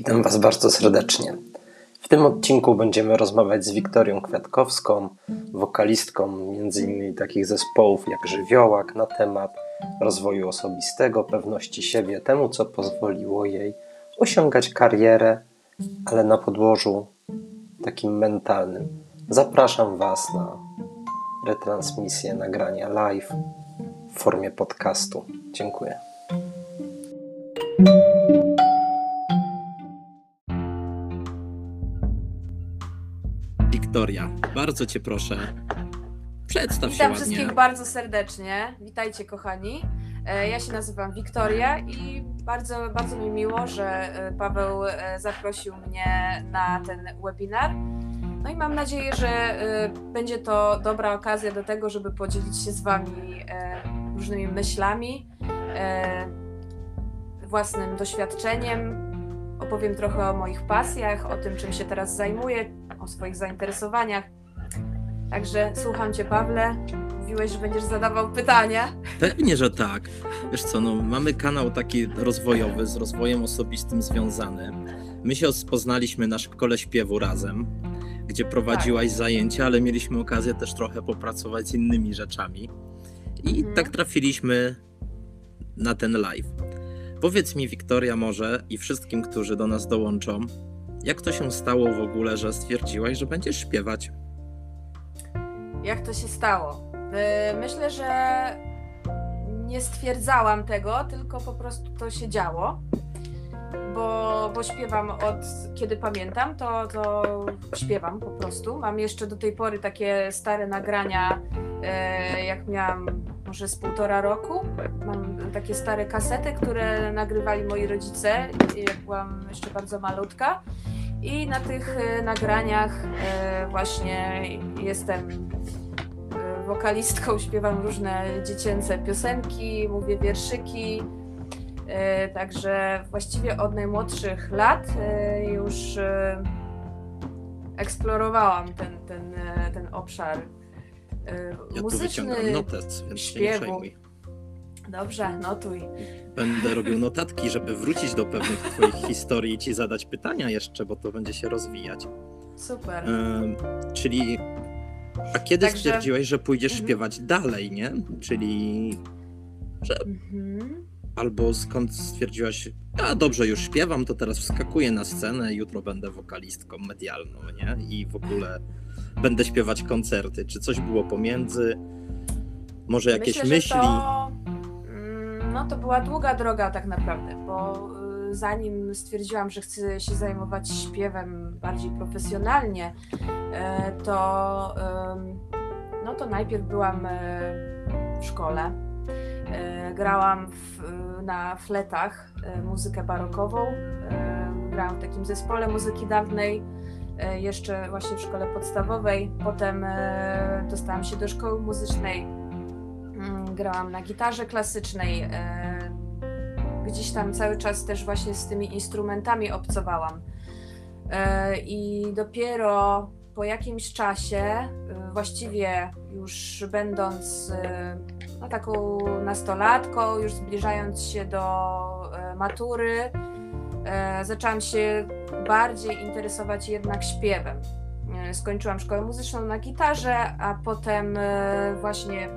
Witam Was bardzo serdecznie. W tym odcinku będziemy rozmawiać z Wiktorią Kwiatkowską, wokalistką m.in. takich zespołów jak Żywiołak, na temat rozwoju osobistego, pewności siebie, temu co pozwoliło jej osiągać karierę, ale na podłożu takim mentalnym. Zapraszam Was na retransmisję, nagrania live w formie podcastu. Dziękuję. Wiktoria, bardzo Cię proszę, przedstaw Witam się ładnie. wszystkich bardzo serdecznie. Witajcie kochani. E, Ja się nazywam Wiktoria i bardzo, bardzo mi miło, że e, Paweł e, zaprosił mnie na ten webinar. No i mam nadzieję, że będzie to dobra okazja do tego, żeby podzielić się z Wami różnymi myślami, własnym doświadczeniem. Opowiem trochę o moich pasjach, o tym, czym się teraz zajmuję, swoich zainteresowaniach. Także słucham Cię, Pawle. Mówiłeś, że będziesz zadawał pytania. Pewnie, że tak. Wiesz co, no, mamy kanał taki rozwojowy, z rozwojem osobistym związany. My się poznaliśmy na szkole śpiewu razem, gdzie prowadziłaś zajęcia, ale mieliśmy okazję też trochę popracować z innymi rzeczami. I Mhm. tak trafiliśmy na ten live. Powiedz mi, Wiktoria, może i wszystkim, którzy do nas dołączą, jak to się stało w ogóle, że stwierdziłaś, że będziesz śpiewać? Jak to się stało? Yy, Myślę, że nie stwierdzałam tego, tylko po prostu to się działo. Bo, bo śpiewam od kiedy pamiętam, to, to śpiewam po prostu. Mam jeszcze do tej pory takie stare nagrania, e, jak miałam może z półtora roku. Mam takie stare kasety, które nagrywali moi rodzice, jak byłam jeszcze bardzo malutka. I na tych e, nagraniach e, właśnie jestem e, wokalistką, śpiewam różne dziecięce piosenki, mówię wierszyki. Także właściwie od najmłodszych lat już eksplorowałam ten, ten, ten obszar Ja muzyczny. wyciągam notes, więc się nie śpiewu. przejmuj. Dobrze, notuj. Będę robił notatki, żeby wrócić do pewnych Twoich historii i Ci zadać pytania jeszcze, bo to będzie się rozwijać. Super. Czyli, a kiedy Także- stwierdziłeś, że pójdziesz Mhm. śpiewać dalej, nie? Czyli, że Mhm. albo skąd stwierdziłaś, a dobrze, już śpiewam, to teraz wskakuję na scenę, jutro będę wokalistką medialną, nie? I w ogóle będę śpiewać koncerty. Czy coś było pomiędzy? Może jakieś Myślę, myśli? To, mm, no to była długa droga tak naprawdę, bo y, zanim stwierdziłam, że chcę się zajmować śpiewem bardziej profesjonalnie, e, to, no to najpierw byłam e, w szkole. E, Grałam w, na fletach muzykę barokową. Grałam w takim zespole muzyki dawnej, jeszcze właśnie w szkole podstawowej. Potem e, dostałam się do szkoły muzycznej Mm, grałam na gitarze klasycznej. e, Gdzieś tam cały czas też właśnie z tymi instrumentami obcowałam. E, I dopiero po jakimś czasie, e, właściwie już będąc e, no, taką nastolatką, już zbliżając się do e, matury, e, zaczęłam się bardziej interesować jednak śpiewem. E, Skończyłam szkołę muzyczną na gitarze, a potem e, właśnie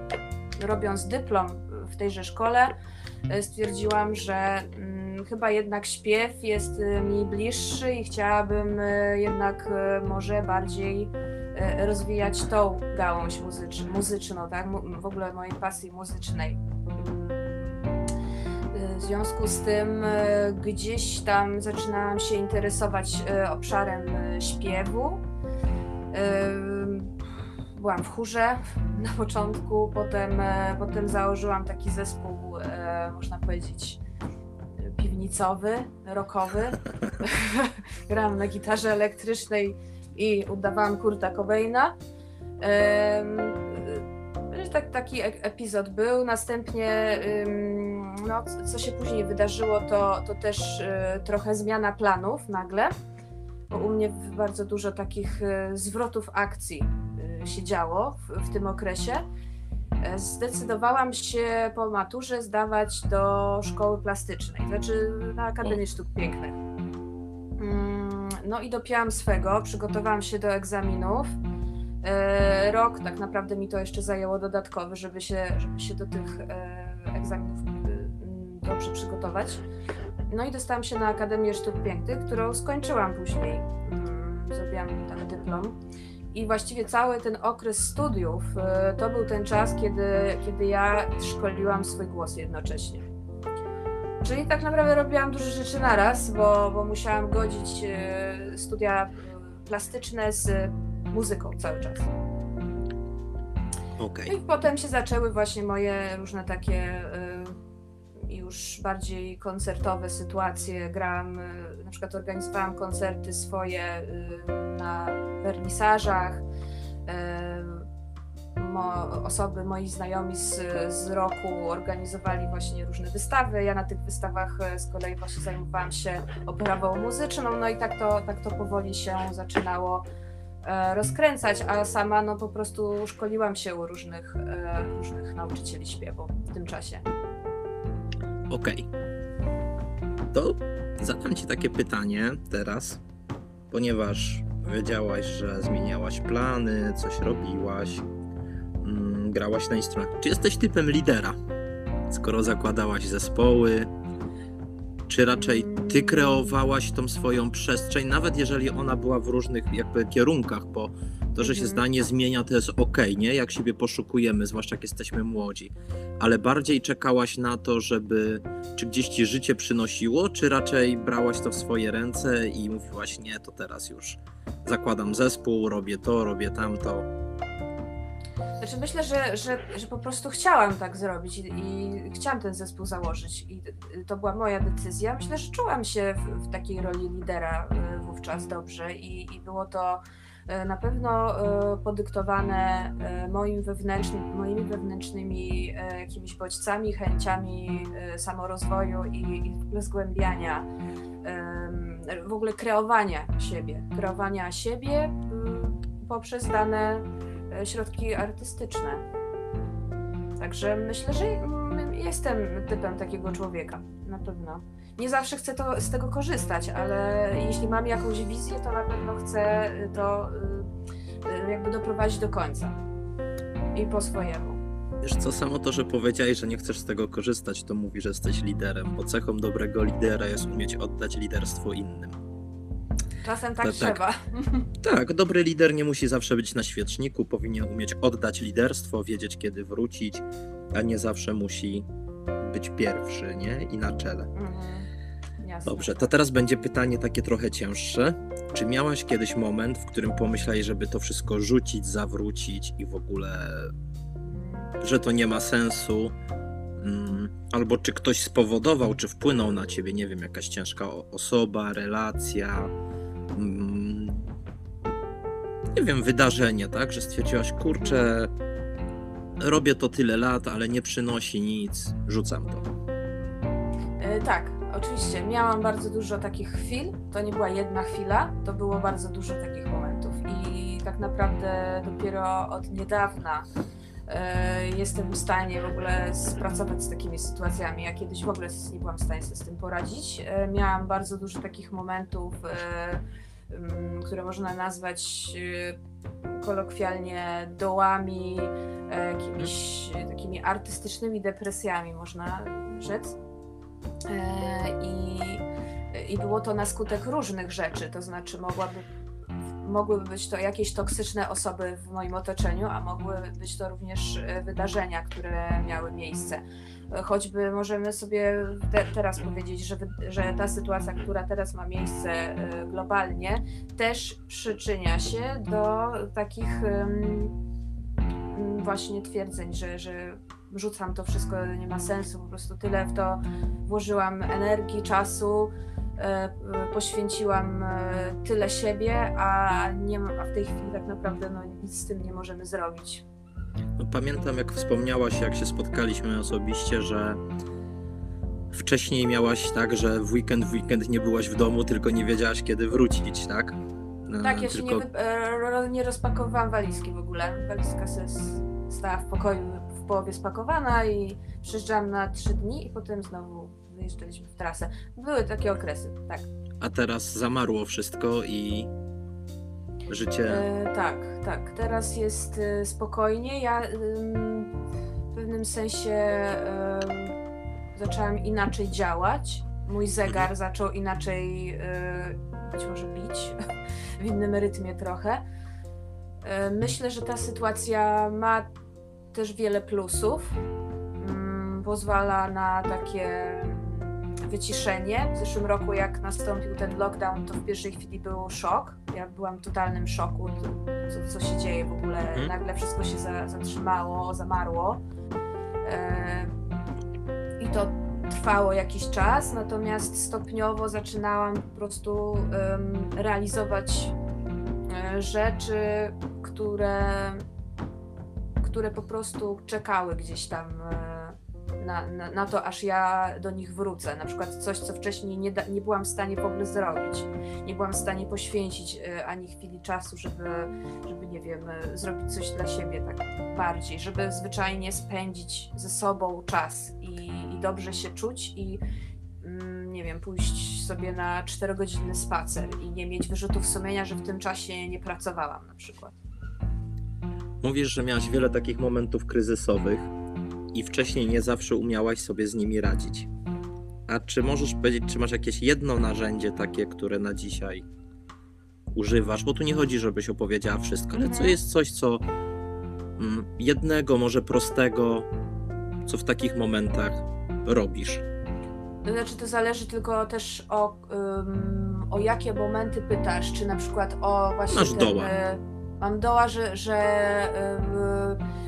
robiąc dyplom w tejże szkole, e, stwierdziłam, że mm, chyba jednak śpiew jest e, mi bliższy i chciałabym e, jednak e, może bardziej e, rozwijać tą gałąź muzycz, muzyczną, tak? W ogóle mojej pasji muzycznej. W związku z tym e, gdzieś tam zaczynałam się interesować e, obszarem e, śpiewu. Byłam w chórze na początku, potem, potem założyłam taki zespół, można powiedzieć, piwnicowy, rockowy. Grałam na gitarze elektrycznej i udawałam Kurta Cobaina. Tak, taki epizod był. Następnie, no, co się później wydarzyło, to, to też e, trochę zmiana planów nagle. Bo u mnie bardzo dużo takich e, zwrotów akcji e, się działo w, w tym okresie. E, Zdecydowałam się po maturze zdawać do szkoły plastycznej, znaczy na Akademię Sztuk Pięknych. no i dopięłam swego, przygotowałam się do egzaminów. E, rok tak naprawdę mi to jeszcze zajęło dodatkowy, żeby się, żeby się do tych e, egzaminów dobrze przygotować. No i dostałam się na Akademię Sztuk Pięknych, którą skończyłam później. Mm, Zrobiłam tam dyplom. I właściwie cały ten okres studiów e, to był ten czas, kiedy, kiedy ja szkoliłam swój głos jednocześnie. Czyli tak naprawdę robiłam dużo rzeczy naraz, bo, bo musiałam godzić e, studia plastyczne z muzyką cały czas. No i potem się zaczęły właśnie moje różne takie y, już bardziej koncertowe sytuacje. Grałam, y, na przykład organizowałam koncerty swoje y, na wernisażach. Y, Mo, osoby, moi znajomi z, z roku organizowali właśnie różne wystawy. Ja na tych wystawach z kolei właśnie zajmowałam się oprawą muzyczną, no i tak to, tak to powoli się zaczynało e, rozkręcać, a sama no po prostu szkoliłam się u różnych, e, różnych nauczycieli śpiewu w tym czasie. Okej. To zadam ci takie pytanie teraz, ponieważ wiedziałaś, że zmieniałaś plany, coś robiłaś, mm, grałaś na instrumentach. Czy jesteś typem lidera? Skoro zakładałaś zespoły, czy raczej ty kreowałaś tą swoją przestrzeń, nawet jeżeli ona była w różnych jakby kierunkach, bo to, że się Mhm. zdanie zmienia, to jest okej, nie? Jak siebie poszukujemy, zwłaszcza jak jesteśmy młodzi. Ale bardziej czekałaś na to, żeby czy gdzieś ci życie przynosiło, czy raczej brałaś to w swoje ręce i mówiłaś, nie, to teraz już zakładam zespół, robię to, robię tamto. Znaczy myślę, że, że, że po prostu chciałam tak zrobić i, i chciałam ten zespół założyć. I to była moja decyzja. Myślę, że czułam się w, w takiej roli lidera y, wówczas dobrze i, i było to y, na pewno y, podyktowane moim wewnętrznym, moimi wewnętrznymi jakimiś bodźcami, chęciami samorozwoju i, i w ogóle zgłębiania, w ogóle kreowania siebie, kreowania siebie poprzez dane środki artystyczne. Także myślę, że mm, jestem typem takiego człowieka, na pewno. Nie zawsze chcę to, z tego korzystać, ale jeśli mam jakąś wizję, to na pewno chcę to y, y, jakby doprowadzić do końca. I po swojemu. Wiesz co, samo to, że powiedziałeś, że nie chcesz z tego korzystać, to mówi, że jesteś liderem, bo cechą dobrego lidera jest umieć oddać liderstwo innym. Czasem tak To tak. trzeba. Tak, dobry lider nie musi zawsze być na świeczniku, powinien umieć oddać liderstwo, wiedzieć kiedy wrócić, a nie zawsze musi być pierwszy, nie? I na czele. Mhm. Jasne. Dobrze, to teraz będzie pytanie takie trochę cięższe. Czy miałaś kiedyś moment, w którym pomyślałeś, żeby to wszystko rzucić, zawrócić i w ogóle, że to nie ma sensu? Mm, Albo czy ktoś spowodował, czy wpłynął na ciebie, nie wiem, jakaś ciężka osoba, relacja, nie wiem, wydarzenie, tak? Że stwierdziłaś, kurczę, robię to tyle lat, ale nie przynosi nic, rzucam to. E, Tak, oczywiście. Miałam bardzo dużo takich chwil. To nie była jedna chwila, to było bardzo dużo takich momentów. I tak naprawdę dopiero od niedawna jestem w stanie w ogóle spracować z takimi sytuacjami. Ja kiedyś w ogóle nie byłam w stanie sobie z tym poradzić. E, miałam bardzo dużo takich momentów, e, które można nazwać e, kolokwialnie dołami, e, jakimiś e, takimi artystycznymi depresjami, można rzec. E, I, I było to na skutek różnych rzeczy, to znaczy mogłaby, mogłyby być to jakieś toksyczne osoby w moim otoczeniu, a mogły być to również e, wydarzenia, które miały miejsce. E, Choćby możemy sobie te, teraz powiedzieć, że, że ta sytuacja, która teraz ma miejsce e, globalnie, też przyczynia się do takich właśnie twierdzeń, że, że rzucam to wszystko, nie ma sensu, po prostu tyle w to włożyłam energii, czasu, poświęciłam e, tyle siebie, a, nie, a w tej chwili tak naprawdę no, nic z tym nie możemy zrobić. No, pamiętam, jak wspomniałaś, jak się spotkaliśmy osobiście, że wcześniej miałaś tak, że w weekend w weekend nie byłaś w domu, tylko nie wiedziałaś, kiedy wrócić, tak? No, Tak, ja się tylko... nie, wy- e, ro- nie rozpakowałam walizki w ogóle. Walizka se stała w pokoju w połowie spakowana i przyjeżdżałam na trzy dni i potem znowu wyjeżdżaliśmy w trasę. Były takie okresy, tak. a teraz zamarło wszystko i życie. E, tak, tak. Teraz jest e, spokojnie. Ja w pewnym sensie zaczęłam inaczej działać. Mój zegar Mhm. zaczął inaczej y, być może bić w innym rytmie trochę. E, Myślę, że ta sytuacja ma też wiele plusów. Mm, Pozwala na takie wyciszenie. W zeszłym roku, jak nastąpił ten lockdown, to w pierwszej chwili był szok. Ja byłam w totalnym szoku, co, co się dzieje w ogóle. Mhm. Nagle wszystko się za, zatrzymało, zamarło. E, I to trwało jakiś czas, natomiast stopniowo zaczynałam po prostu realizować e, rzeczy, które, które po prostu czekały gdzieś tam e, na, na, na to, aż ja do nich wrócę. Na przykład coś, co wcześniej nie, da, nie byłam w stanie w ogóle zrobić. Nie byłam w stanie poświęcić e, ani chwili czasu, żeby, żeby nie wiem, e, zrobić coś dla siebie tak bardziej, żeby zwyczajnie spędzić ze sobą czas i, i dobrze się czuć i mm, nie wiem, pójść sobie na czterogodzinny spacer i nie mieć wyrzutów sumienia, że w tym czasie nie pracowałam na przykład. Mówisz, że miałaś wiele takich momentów kryzysowych i wcześniej nie zawsze umiałaś sobie z nimi radzić. A czy możesz powiedzieć, czy masz jakieś jedno narzędzie takie, które na dzisiaj używasz? Bo tu nie chodzi, żebyś opowiedziała wszystko, ale co Mhm. jest coś, co mm, jednego, może prostego, co w takich momentach robisz? To znaczy, to zależy tylko też o, ym, o jakie momenty pytasz, czy na przykład o właśnie Masz ten, doła. y, mam doła, że, że y,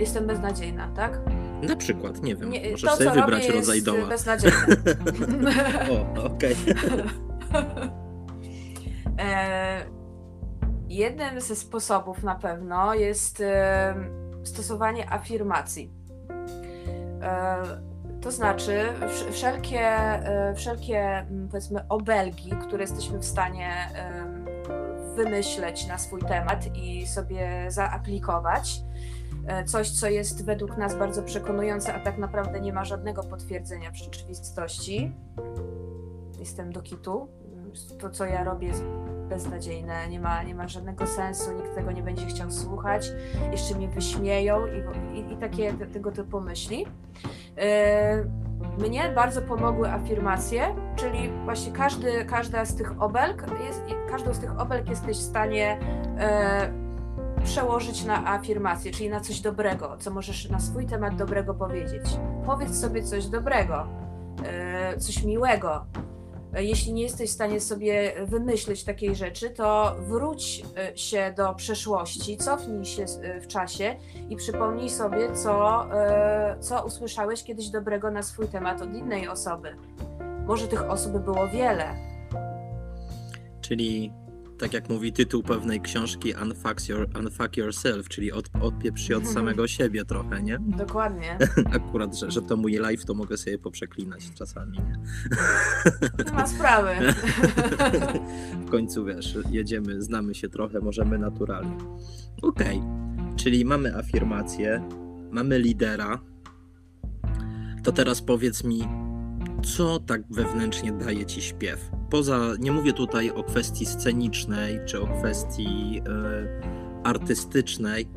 jestem beznadziejna, tak? Na przykład, nie wiem, Nie, możesz to, sobie wybrać rodzaj doła. beznadziejne. o, okej. E, jednym ze sposobów na pewno jest e, stosowanie afirmacji. E, to znaczy wsz- wszelkie, e, wszelkie mm, powiedzmy obelgi, które jesteśmy w stanie wymyśleć na swój temat i sobie zaaplikować. E, Coś, co jest według nas bardzo przekonujące, a tak naprawdę nie ma żadnego potwierdzenia w rzeczywistości. Jestem do kitu. To, co ja robię, jest beznadziejne, nie ma, nie ma żadnego sensu, nikt tego nie będzie chciał słuchać, jeszcze mnie wyśmieją i, i, i takie te, tego typu myśli. E, Mnie bardzo pomogły afirmacje, czyli właśnie każdy, każda z tych obelg, jest, każdą z tych obelg jesteś w stanie e, przełożyć na afirmację, czyli na coś dobrego, co możesz na swój temat dobrego powiedzieć. Powiedz sobie coś dobrego, e, coś miłego. E, Jeśli nie jesteś w stanie sobie wymyślić takiej rzeczy, to wróć e, się do przeszłości, cofnij się w czasie i przypomnij sobie, co, co usłyszałeś kiedyś dobrego na swój temat od innej osoby. Może tych osób było wiele. Czyli tak jak mówi tytuł pewnej książki Unfuck, your, Unfuck Yourself, czyli od, odpieprz się od samego siebie trochę, nie? Dokładnie. Akurat, że, że to mój live, to mogę sobie poprzeklinać czasami, nie? Ma sprawy. W końcu, wiesz, jedziemy, znamy się trochę, możemy naturalnie. Okej, czyli mamy afirmację, mamy lidera. To teraz powiedz mi, co tak wewnętrznie daje ci śpiew? Poza, nie mówię tutaj o kwestii scenicznej czy o kwestii e, artystycznej,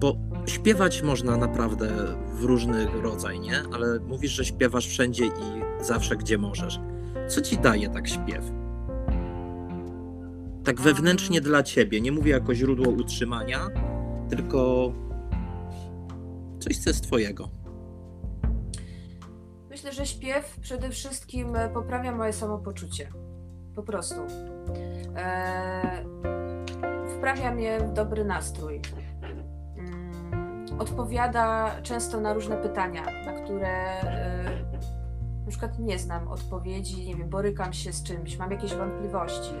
bo śpiewać można naprawdę w różnych rodzaj, nie? Ale mówisz, że śpiewasz wszędzie i zawsze, gdzie możesz. Co ci daje tak śpiew? Tak wewnętrznie dla ciebie. Nie mówię jako źródło utrzymania, tylko coś, co jest twojego. Myślę, że śpiew przede wszystkim e, poprawia moje samopoczucie. Po prostu. Eee, wprawia mnie w dobry nastrój. Mm, odpowiada często na różne pytania, na które e, na przykład nie znam odpowiedzi, nie wiem, borykam się z czymś, mam jakieś wątpliwości,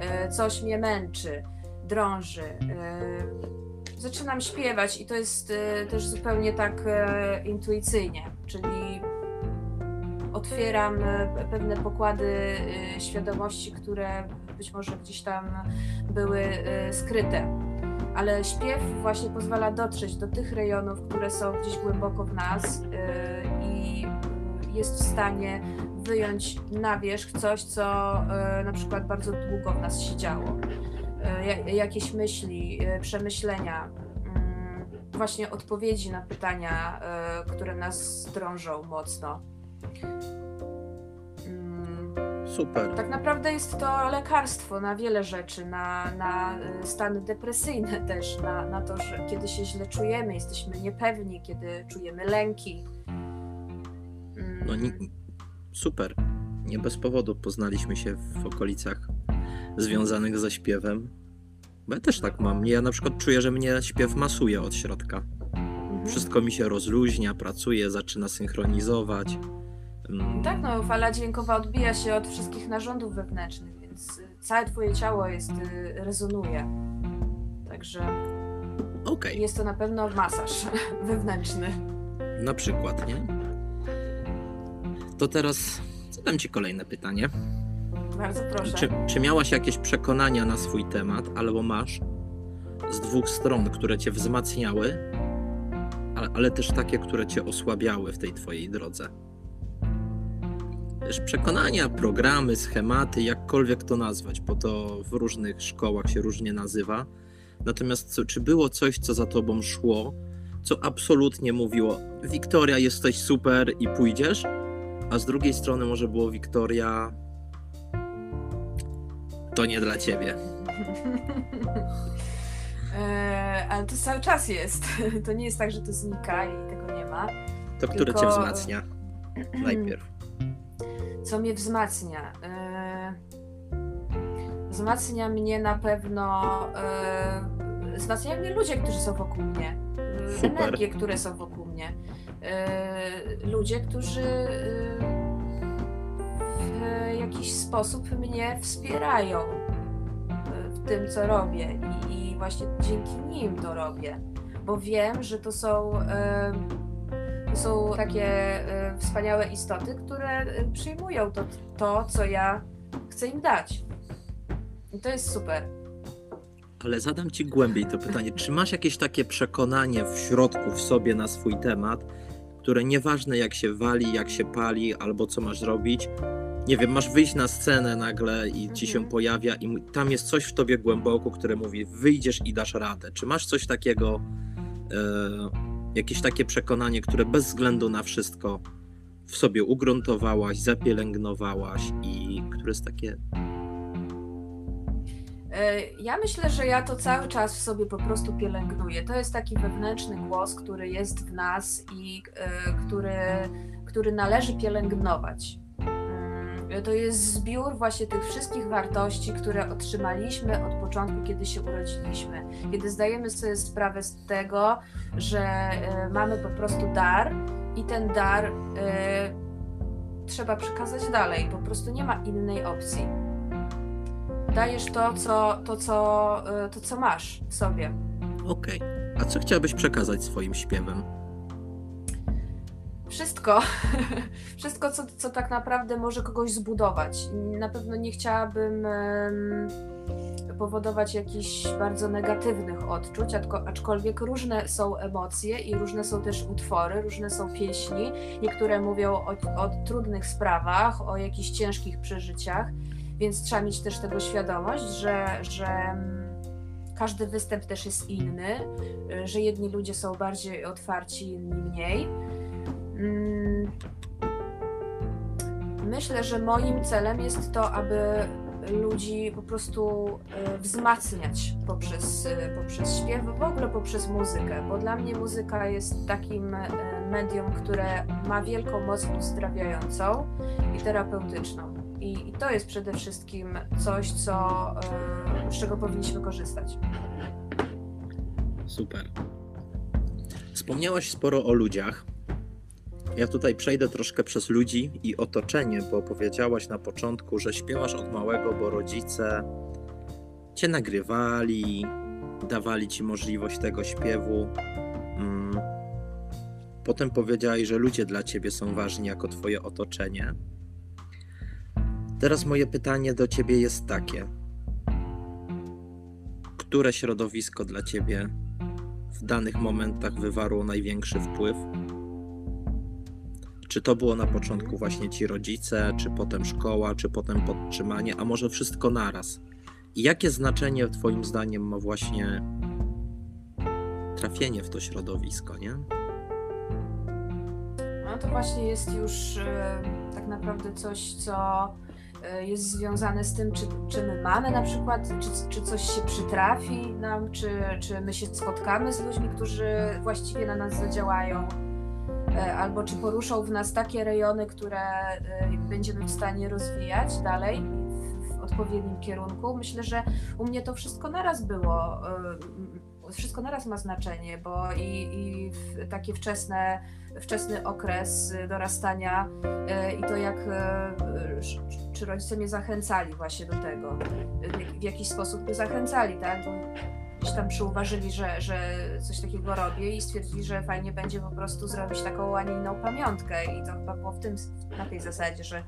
e, coś mnie męczy, drąży. E, zaczynam śpiewać i to jest e, też zupełnie tak e, intuicyjnie, czyli otwieram e, pewne pokłady e, świadomości, które być może gdzieś tam były e, skryte. Ale śpiew właśnie pozwala dotrzeć do tych rejonów, które są gdzieś głęboko w nas i jest w stanie wyjąć na wierzch coś, co na przykład bardzo długo w nas siedziało. Ja- jakieś myśli, przemyślenia, mm, właśnie odpowiedzi na pytania, które nas drążą mocno. Mm, Super. tak naprawdę jest to lekarstwo na wiele rzeczy, na, na y, stany depresyjne też, na, na to, że kiedy się źle czujemy, jesteśmy niepewni, kiedy czujemy lęki. Mm, No, nie, super. Nie bez powodu poznaliśmy się w okolicach związanych ze śpiewem. Bo ja też tak mam. Ja na przykład czuję, że mnie śpiew masuje od środka. mhm. Wszystko mi się rozluźnia, pracuje, zaczyna synchronizować. Mm, Tak, no fala dźwiękowa odbija się od wszystkich narządów wewnętrznych, więc y, całe twoje ciało jest, y, rezonuje. Także Okej, jest to na pewno masaż wewnętrzny. na przykład, nie? To teraz zadam Ci kolejne pytanie. Bardzo proszę. Czy, czy miałaś jakieś przekonania na swój temat, albo masz z dwóch stron, które cię wzmacniały, ale, ale też takie, które cię osłabiały w tej twojej drodze? Wiesz, przekonania, programy, schematy, jakkolwiek to nazwać, bo to w różnych szkołach się różnie nazywa. Natomiast co, czy było coś, co za tobą szło, co absolutnie mówiło: Wiktoria, jesteś super i pójdziesz? A z drugiej strony może było Wiktoria, to nie dla ciebie. E, ale to cały czas jest. To nie jest tak, że to znika i tego nie ma. To które Tylko- cię wzmacnia najpierw? Co mnie wzmacnia? E, wzmacnia mnie na pewno. E, wzmacniają mnie ludzie, którzy są wokół mnie. Super. Energie, które są wokół mnie. E, ludzie, którzy w jakiś sposób mnie wspierają w tym, co robię. I właśnie dzięki nim to robię. Bo wiem, że to są. To są takie e, wspaniałe istoty, które e, przyjmują to, to, co ja chcę im dać. I to jest super. Ale zadam ci głębiej to pytanie. Czy masz jakieś takie przekonanie w środku, w sobie na swój temat, które nieważne jak się wali, jak się pali, albo co masz robić, nie wiem, masz wyjść na scenę nagle i ci się Mhm. pojawia i tam jest coś w tobie głęboko, które mówi wyjdziesz i dasz radę. Czy masz coś takiego, e, jakieś takie przekonanie, które bez względu na wszystko w sobie ugruntowałaś, zapielęgnowałaś i które jest takie E, Ja myślę, że ja to cały czas w sobie po prostu pielęgnuję. To jest taki wewnętrzny głos, który jest w nas i e, który, który należy pielęgnować. Mm, To jest zbiór właśnie tych wszystkich wartości, które otrzymaliśmy od początku, kiedy się urodziliśmy. Kiedy zdajemy sobie sprawę z tego, że e, mamy po prostu dar i ten dar e, trzeba przekazać dalej. Po prostu nie ma innej opcji dajesz to, co, to, co, y, to, co masz w sobie. okej. A co chciałabyś przekazać swoim śpiewem? Wszystko, wszystko, co, co tak naprawdę może kogoś zbudować. Na pewno nie chciałabym powodować jakichś bardzo negatywnych odczuć, aczkolwiek różne są emocje i różne są też utwory, różne są pieśni. Niektóre mówią o, o trudnych sprawach, o jakichś ciężkich przeżyciach, więc trzeba mieć też tego świadomość, że, że każdy występ też jest inny, y, że jedni ludzie są bardziej otwarci, inni mniej. Mm, Myślę, że moim celem jest to, aby ludzi po prostu e, wzmacniać poprzez, e, poprzez śpiew, w ogóle poprzez muzykę, bo dla mnie muzyka jest takim e, medium, które ma wielką moc uzdrawiającą i terapeutyczną. I, i to jest przede wszystkim coś, co, z czego powinniśmy korzystać. Super. Wspomniałaś sporo o ludziach. Ja tutaj przejdę troszkę przez ludzi i otoczenie, bo powiedziałaś na początku, że śpiewasz od małego, bo rodzice cię nagrywali, dawali ci możliwość tego śpiewu. Mm. Potem powiedziałaś, że ludzie dla ciebie są ważni jako twoje otoczenie. Teraz moje pytanie do ciebie jest takie: które środowisko dla ciebie w danych momentach wywarło największy wpływ? Czy to było na początku właśnie ci rodzice, czy potem szkoła, czy potem podtrzymanie, a może wszystko naraz? I jakie znaczenie Twoim zdaniem ma właśnie trafienie w to środowisko, nie? No to właśnie jest już e, tak naprawdę coś, co e, jest związane z tym, czy, czy my mamy na przykład, czy, czy coś się przytrafi nam, czy, czy my się spotkamy z ludźmi, którzy właściwie na nas zadziałają, albo czy poruszą w nas takie rejony, które e, będziemy w stanie rozwijać dalej w, odpowiednim kierunku. Myślę, że u mnie to wszystko naraz było. e, Wszystko naraz ma znaczenie, bo i, i takie wczesne wczesny okres dorastania e, i to jak e, czy rodzice mnie zachęcali właśnie do tego, w jakiś sposób mnie zachęcali, tak, bo gdzieś tam przyuważyli, że, że coś takiego robię i stwierdzili, że fajnie będzie po prostu zrobić taką, a nie inną pamiątkę i to chyba było w tym, na tej zasadzie, że,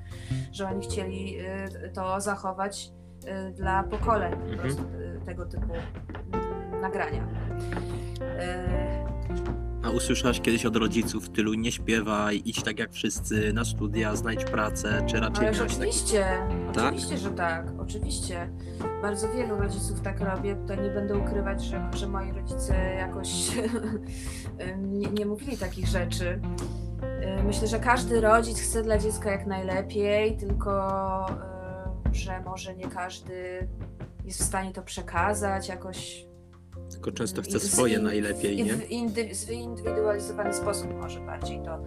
że oni chcieli e, to zachować e, dla pokoleń po Mhm. prostu e, tego typu nagrania. A usłyszałaś kiedyś od rodziców tylu nie śpiewaj, idź tak jak wszyscy, na studia, znajdź pracę, czy raczej Ależ miałaś taki... oczywiście, Tak? oczywiście, że tak, oczywiście. Bardzo wielu rodziców tak robię. Tutaj nie będę ukrywać, że, że moi rodzice jakoś nie, nie mówili takich rzeczy. Y, Myślę, że każdy rodzic chce dla dziecka jak najlepiej, tylko y, że może nie każdy jest w stanie to przekazać jakoś Tylko często chce z- swoje najlepiej, nie? w indy, zindywidualizowany sposób może bardziej to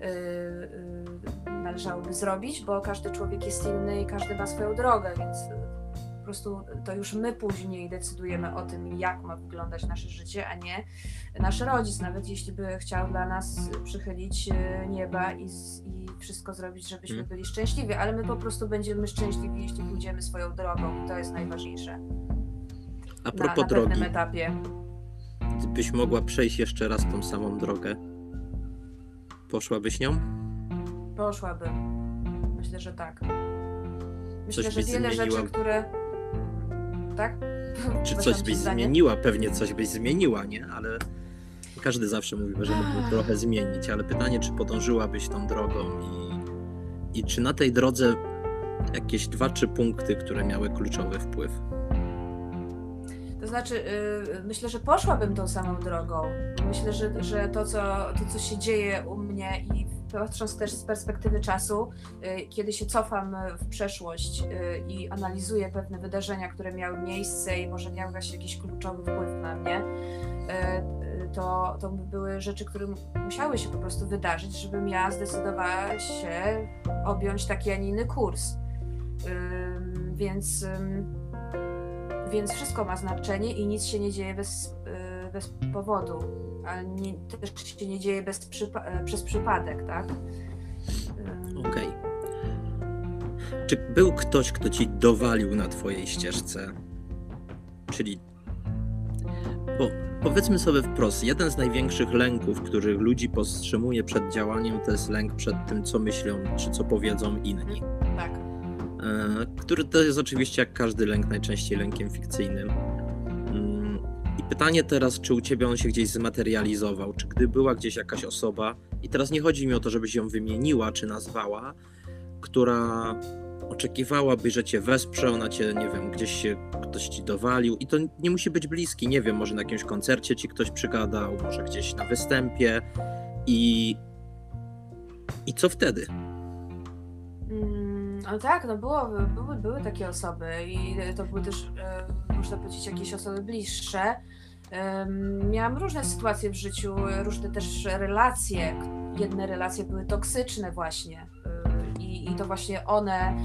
yy, należałoby zrobić, bo każdy człowiek jest inny i każdy ma swoją drogę, więc prostu to już my później decydujemy o tym, jak ma wyglądać nasze życie, a nie nasz rodzic, nawet jeśli by chciał dla nas przychylić yy, nieba i, i wszystko zrobić, żebyśmy Mm. byli szczęśliwi, ale my po prostu będziemy szczęśliwi, jeśli pójdziemy swoją drogą i to jest najważniejsze A na, propos na drogi, pewnym etapie. gdybyś mogła przejść jeszcze raz tą samą drogę, poszłabyś nią? Poszłabym. Myślę, że tak. Myślę, Coś że wiele zmieniła? rzeczy, które. Tak? Czy coś byś zdanie? zmieniła? Pewnie coś byś zmieniła, nie? Ale każdy zawsze mówi, że mógłby trochę zmienić, ale pytanie, czy podążyłabyś tą drogą i, i czy na tej drodze jakieś dwa, trzy punkty, które miały kluczowy wpływ? To znaczy, yy, myślę, że poszłabym tą samą drogą. Myślę, że, że to, co, to, co się dzieje u mnie i patrząc też z perspektywy czasu, yy, kiedy się cofam w przeszłość yy, i analizuję pewne wydarzenia, które miały miejsce i może miały właśnie jakiś kluczowy wpływ na mnie, to, to były rzeczy, które musiały się po prostu wydarzyć, żebym ja zdecydowała się objąć taki, a nie inny kurs. Więc, więc wszystko ma znaczenie i nic się nie dzieje bez, y, bez powodu, ale nie, też się nie dzieje bez przypa- e, przez przypadek, tak? Ym, Okej. Czy był ktoś, kto ci dowalił na twojej ścieżce? Czyli. Bo powiedzmy sobie wprost, jeden z największych lęków, których ludzi powstrzymuje przed działaniem, to jest lęk przed tym, co myślą, czy co powiedzą inni. Tak. E, który to jest oczywiście jak każdy lęk najczęściej lękiem fikcyjnym. I pytanie teraz, czy u ciebie on się gdzieś zmaterializował, czy gdy była gdzieś jakaś osoba, i teraz nie chodzi mi o to, żebyś ją wymieniła czy nazwała, która oczekiwałaby, że cię wesprze, ona cię, nie wiem, gdzieś się ktoś ci dowalił. I to nie musi być bliski, nie wiem, może na jakimś koncercie ci ktoś przygadał, może gdzieś na występie. I i co wtedy? No tak, no było, były, były takie osoby i to były też, e, można powiedzieć, jakieś osoby bliższe. Miałam różne sytuacje w życiu, różne też relacje. Jedne relacje były toksyczne właśnie y, i, i to właśnie one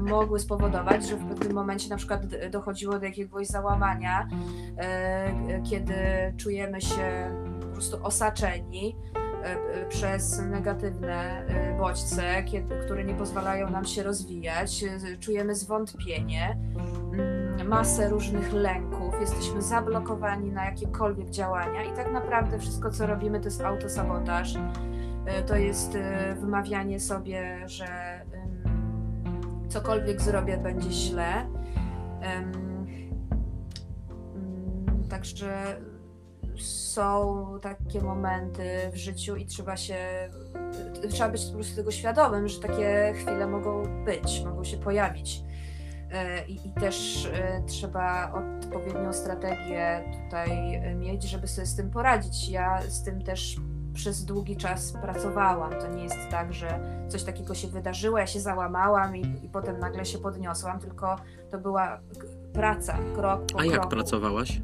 mogły spowodować, że w pewnym momencie na przykład dochodziło do jakiegoś załamania, e, kiedy czujemy się po prostu osaczeni e, przez negatywne e, bodźce, które nie pozwalają nam się rozwijać. E, Czujemy zwątpienie, mm, masę różnych lęków, jesteśmy zablokowani na jakiekolwiek działania i tak naprawdę wszystko, co robimy, to jest autosabotaż. E, To jest e, wymawianie sobie, że cokolwiek zrobię, będzie źle. Mm, Także są takie momenty w życiu i trzeba się, trzeba być po prostu tego świadomym, że takie chwile mogą być, mogą się pojawić. E, I, I, też e, trzeba odpowiednią strategię tutaj mieć, żeby sobie z tym poradzić. Ja z tym też przez długi czas pracowałam. To nie jest tak, że coś takiego się wydarzyło, ja się załamałam i, i potem nagle się podniosłam, tylko to była praca, krok po A kroku. jak pracowałaś?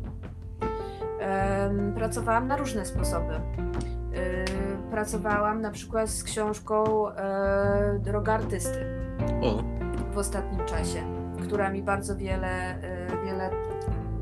Pracowałam na różne sposoby. Pracowałam na przykład z książką Droga Artysty. O. W ostatnim czasie która mi bardzo wiele, y, wiele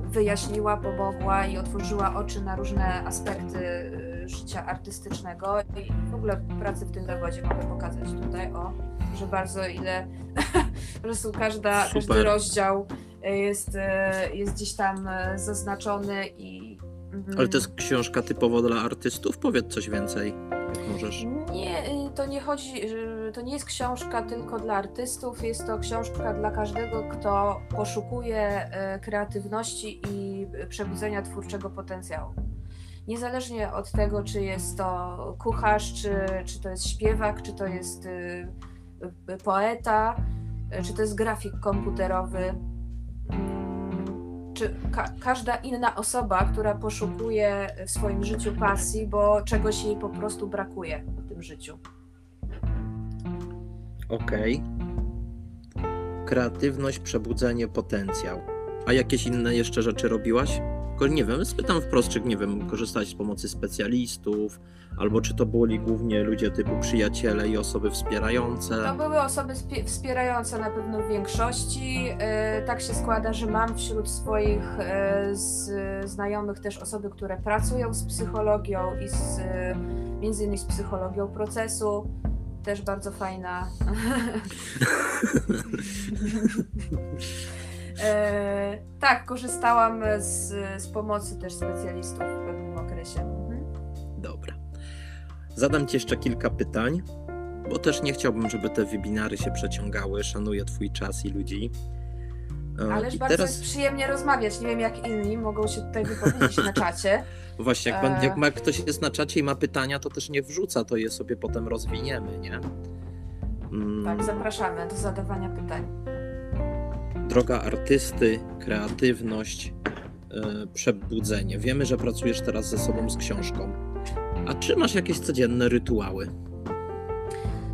wyjaśniła, pomogła i otworzyła oczy na różne aspekty y, życia artystycznego i w ogóle pracy w tym zawodzie mogę pokazać tutaj, o, że bardzo ile, po prostu każda, każdy rozdział jest, y, jest gdzieś tam zaznaczony i... Mhm. Ale to jest książka typowo dla artystów? Powiedz coś więcej, jak możesz. Nie, to nie chodzi, to nie jest książka tylko dla artystów, jest to książka dla każdego, kto poszukuje e, kreatywności i przebudzenia twórczego potencjału. Niezależnie od tego, czy jest to kucharz, czy, czy to jest śpiewak, czy to jest poeta, czy to jest grafik komputerowy, mm, czy ka każda inna osoba, która poszukuje w swoim życiu pasji, bo czegoś jej po prostu brakuje w tym życiu. Okej. Kreatywność, przebudzenie, potencjał. A jakieś inne jeszcze rzeczy robiłaś? Nie wiem, spytam wprost, czy nie wiem, korzystać z pomocy specjalistów, albo czy to byli głównie ludzie typu przyjaciele i osoby wspierające? To były osoby wspierające na pewno w większości. Yy, tak się składa, że mam wśród swoich z, znajomych też osoby, które pracują z psychologią i z, między innymi z psychologią procesu też bardzo fajna. e, tak, korzystałam z, z pomocy też specjalistów w pewnym okresie. Mhm. Dobra. Zadam Ci jeszcze kilka pytań, bo też nie chciałbym, żeby te webinary się przeciągały. Szanuję Twój czas i ludzi. E, Ależ I bardzo teraz... jest przyjemnie rozmawiać. Nie wiem, jak inni mogą się tutaj wypowiedzieć na czacie. Właśnie, jak, pan, jak ma, ktoś jest na czacie i ma pytania, to też nie wrzuca, to je sobie potem rozwiniemy, nie? Mm. Tak, zapraszamy do zadawania pytań. Droga artysty, kreatywność, yy, przebudzenie. Wiemy, że pracujesz teraz ze sobą z książką. A czy masz jakieś codzienne rytuały?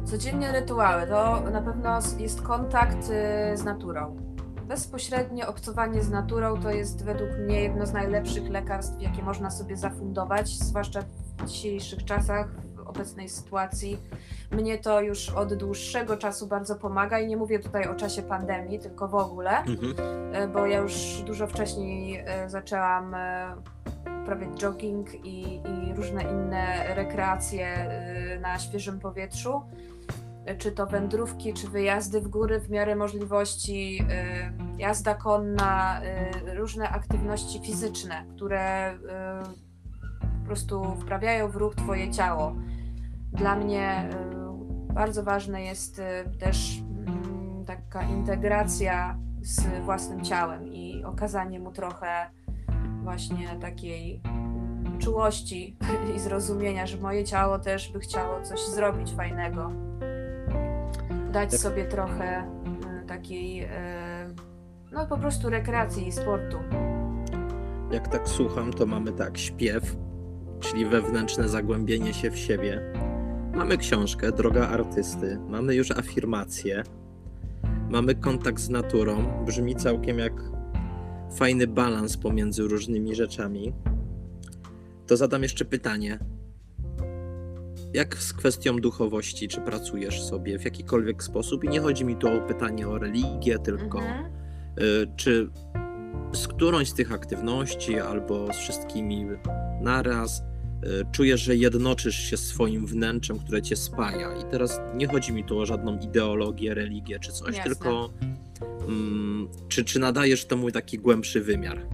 Codzienne rytuały to na pewno jest kontakt y, z naturą bezpośrednie obcowanie z naturą to jest według mnie jedno z najlepszych lekarstw, jakie można sobie zafundować, zwłaszcza w dzisiejszych czasach, obecnej sytuacji. Mnie to już od dłuższego czasu bardzo pomaga i nie mówię tutaj o czasie pandemii, tylko w ogóle, mhm. E, bo ja już dużo wcześniej e, zaczęłam e, uprawiać jogging i, i różne inne rekreacje na świeżym powietrzu czy to wędrówki, czy wyjazdy w góry w miarę możliwości, jazda konna, różne aktywności fizyczne, które po prostu wprawiają w ruch Twoje ciało. Dla mnie bardzo ważne jest też mm, taka integracja z własnym ciałem i okazanie mu trochę właśnie takiej czułości i zrozumienia, że moje ciało też by chciało coś zrobić fajnego dać tak. sobie trochę y, takiej, y, no po prostu rekreacji i sportu. Jak tak słucham, to mamy tak śpiew, czyli wewnętrzne zagłębienie się w siebie. Mamy książkę Droga artysty, mamy już afirmację, mamy kontakt z naturą. Brzmi całkiem jak fajny balans pomiędzy różnymi rzeczami. To zadam jeszcze pytanie. Jak z kwestią duchowości? Czy pracujesz sobie w jakikolwiek sposób? I nie chodzi mi tu o pytanie o religię, tylko mhm. y, czy z którąś z tych aktywności albo z wszystkimi naraz czujesz, że jednoczysz się swoim wnętrzem, które cię spaja. I teraz nie chodzi mi tu o żadną ideologię, religię czy coś, Jasne. tylko mm, czy, czy nadajesz temu taki głębszy wymiar?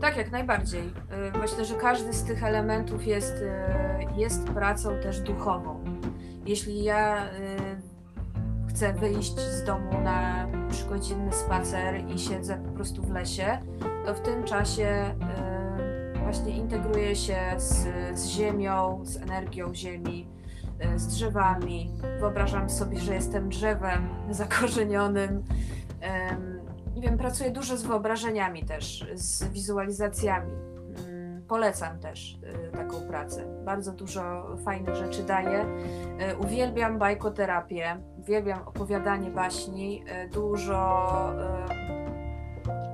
Tak, jak najbardziej. Y, myślę, że każdy z tych elementów jest, y, jest pracą też duchową. Jeśli ja y, chcę wyjść z domu na trzygodzinny spacer i siedzę po prostu w lesie, to w tym czasie właśnie integruję się z, z ziemią, z energią ziemi, y, z drzewami. Wyobrażam sobie, że jestem drzewem zakorzenionym. Ym, Nie wiem, pracuję dużo z wyobrażeniami też, z wizualizacjami. Ym, Polecam też y, taką pracę. Bardzo dużo fajnych rzeczy daje. Uwielbiam bajkoterapię, uwielbiam opowiadanie baśni. y, Dużo,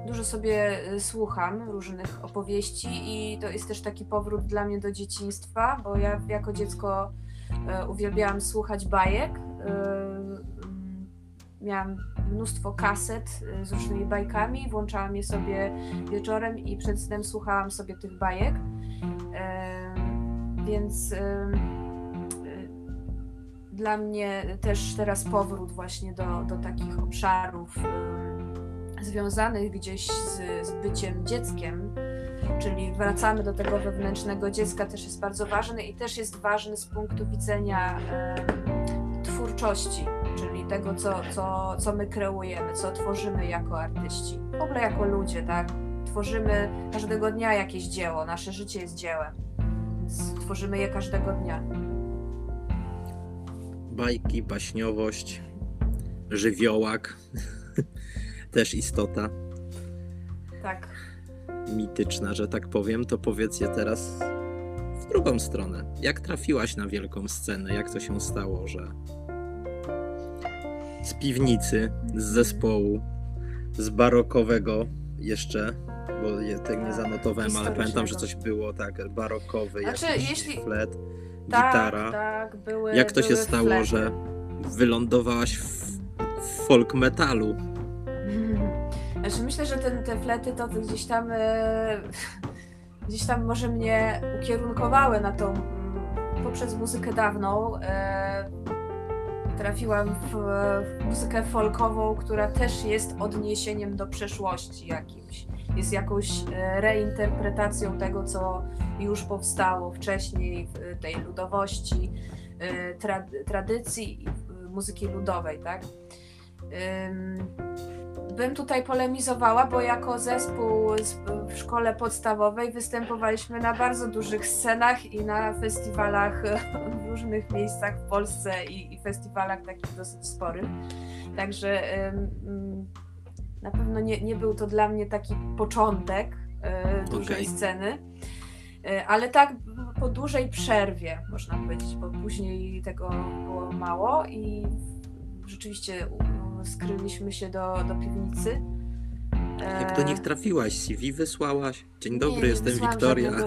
dużo sobie y, słucham różnych opowieści i to jest też taki powrót dla mnie do dzieciństwa, bo ja jako dziecko y, uwielbiałam słuchać bajek. Y, mm, Miałam mnóstwo kaset z różnymi bajkami, włączałam je sobie wieczorem i przed snem słuchałam sobie tych bajek. Więc dla mnie też teraz powrót właśnie do, do takich obszarów związanych gdzieś z, z byciem dzieckiem, czyli wracamy do tego wewnętrznego dziecka, też jest bardzo ważny i też jest ważny z punktu widzenia em, twórczości, czyli tego, co, co, co my kreujemy, co tworzymy jako artyści, w ogóle jako ludzie, tak? Tworzymy każdego dnia jakieś dzieło, nasze życie jest dziełem, więc tworzymy je każdego dnia. Bajki, baśniowość, żywiołak, też istota Tak. mityczna, że tak powiem, to powiedz je teraz w drugą stronę. Jak trafiłaś na wielką scenę? Jak to się stało, że z piwnicy, z zespołu, z barokowego jeszcze, bo je tak nie zanotowałem, ale pamiętam, że coś było tak barokowy, Znaczy, jakiś jeśli- flet, Tak, gitara. tak, były. Jak to się były stało, flety. że wylądowałaś w, w folk metalu? Znaczy myślę, że ten, te flety to gdzieś tam e, gdzieś tam może mnie ukierunkowały na tą mm, poprzez muzykę dawną. E, trafiłam w, w muzykę folkową, która też jest odniesieniem do przeszłości jakimś. Jest jakąś e, reinterpretacją tego, co już powstało wcześniej w tej ludowości, e, tra, tradycji e, muzyki ludowej, tak? Ym, bym tutaj polemizowała, bo jako zespół z- w szkole podstawowej występowaliśmy na bardzo dużych scenach i na festiwalach w różnych miejscach w Polsce i, i festiwalach takich dosyć sporych. Także ym, na pewno nie, nie był to dla mnie taki początek y, dużej Okej. sceny. Y, Ale tak po dużej przerwie, można powiedzieć, bo później tego było mało i rzeczywiście skryliśmy się do, do piwnicy. Jak do E, nich trafiłaś? CV wysłałaś? Dzień dobry, nie jestem Wiktoria.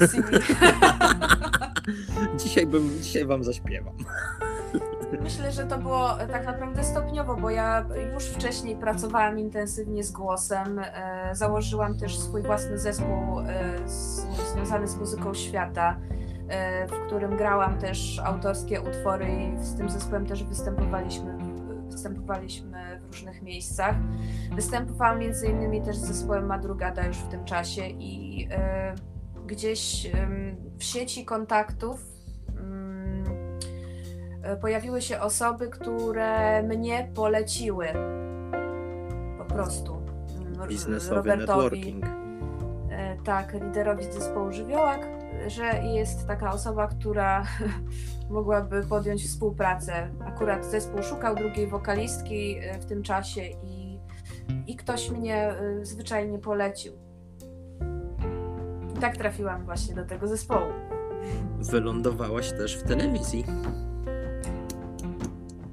dzisiaj, bym, dzisiaj wam zaśpiewam. Myślę, że to było tak naprawdę stopniowo, bo ja już wcześniej pracowałam intensywnie z głosem. E, założyłam też swój własny zespół e, z, związany z muzyką świata, e, w którym grałam też autorskie utwory i z tym zespołem też występowaliśmy, występowaliśmy w różnych miejscach. Występowałam między innymi też z zespołem Madrugada już w tym czasie i e, gdzieś em, w sieci kontaktów e, pojawiły się osoby, które mnie poleciły. Po prostu. Biznesowy Robertowi, networking. e, tak, liderowi zespołu Żywiołak, że jest taka osoba, która mogłaby podjąć współpracę. Akurat zespół szukał drugiej wokalistki e, w tym czasie i, i ktoś mnie e, zwyczajnie polecił. I tak trafiłam właśnie do tego zespołu. Wylądowałaś też w telewizji.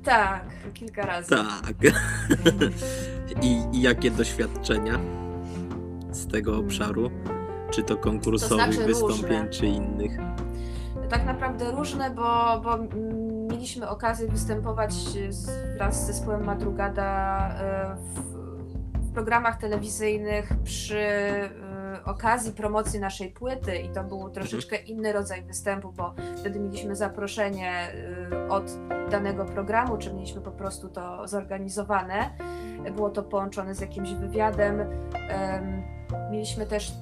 Tak, kilka razy. Tak. I, I jakie doświadczenia z tego obszaru? Czy to konkursowych To znaczy wystąpień, różne. czy innych? tak naprawdę różne, bo, bo mieliśmy okazję występować z, wraz z zespołem Madrugada e, w, w programach telewizyjnych przy e, okazji promocji naszej płyty i to był troszeczkę inny rodzaj występu, bo wtedy mieliśmy zaproszenie e, od danego programu, czy mieliśmy po prostu to zorganizowane. Było to połączone z jakimś wywiadem. Em, Mieliśmy też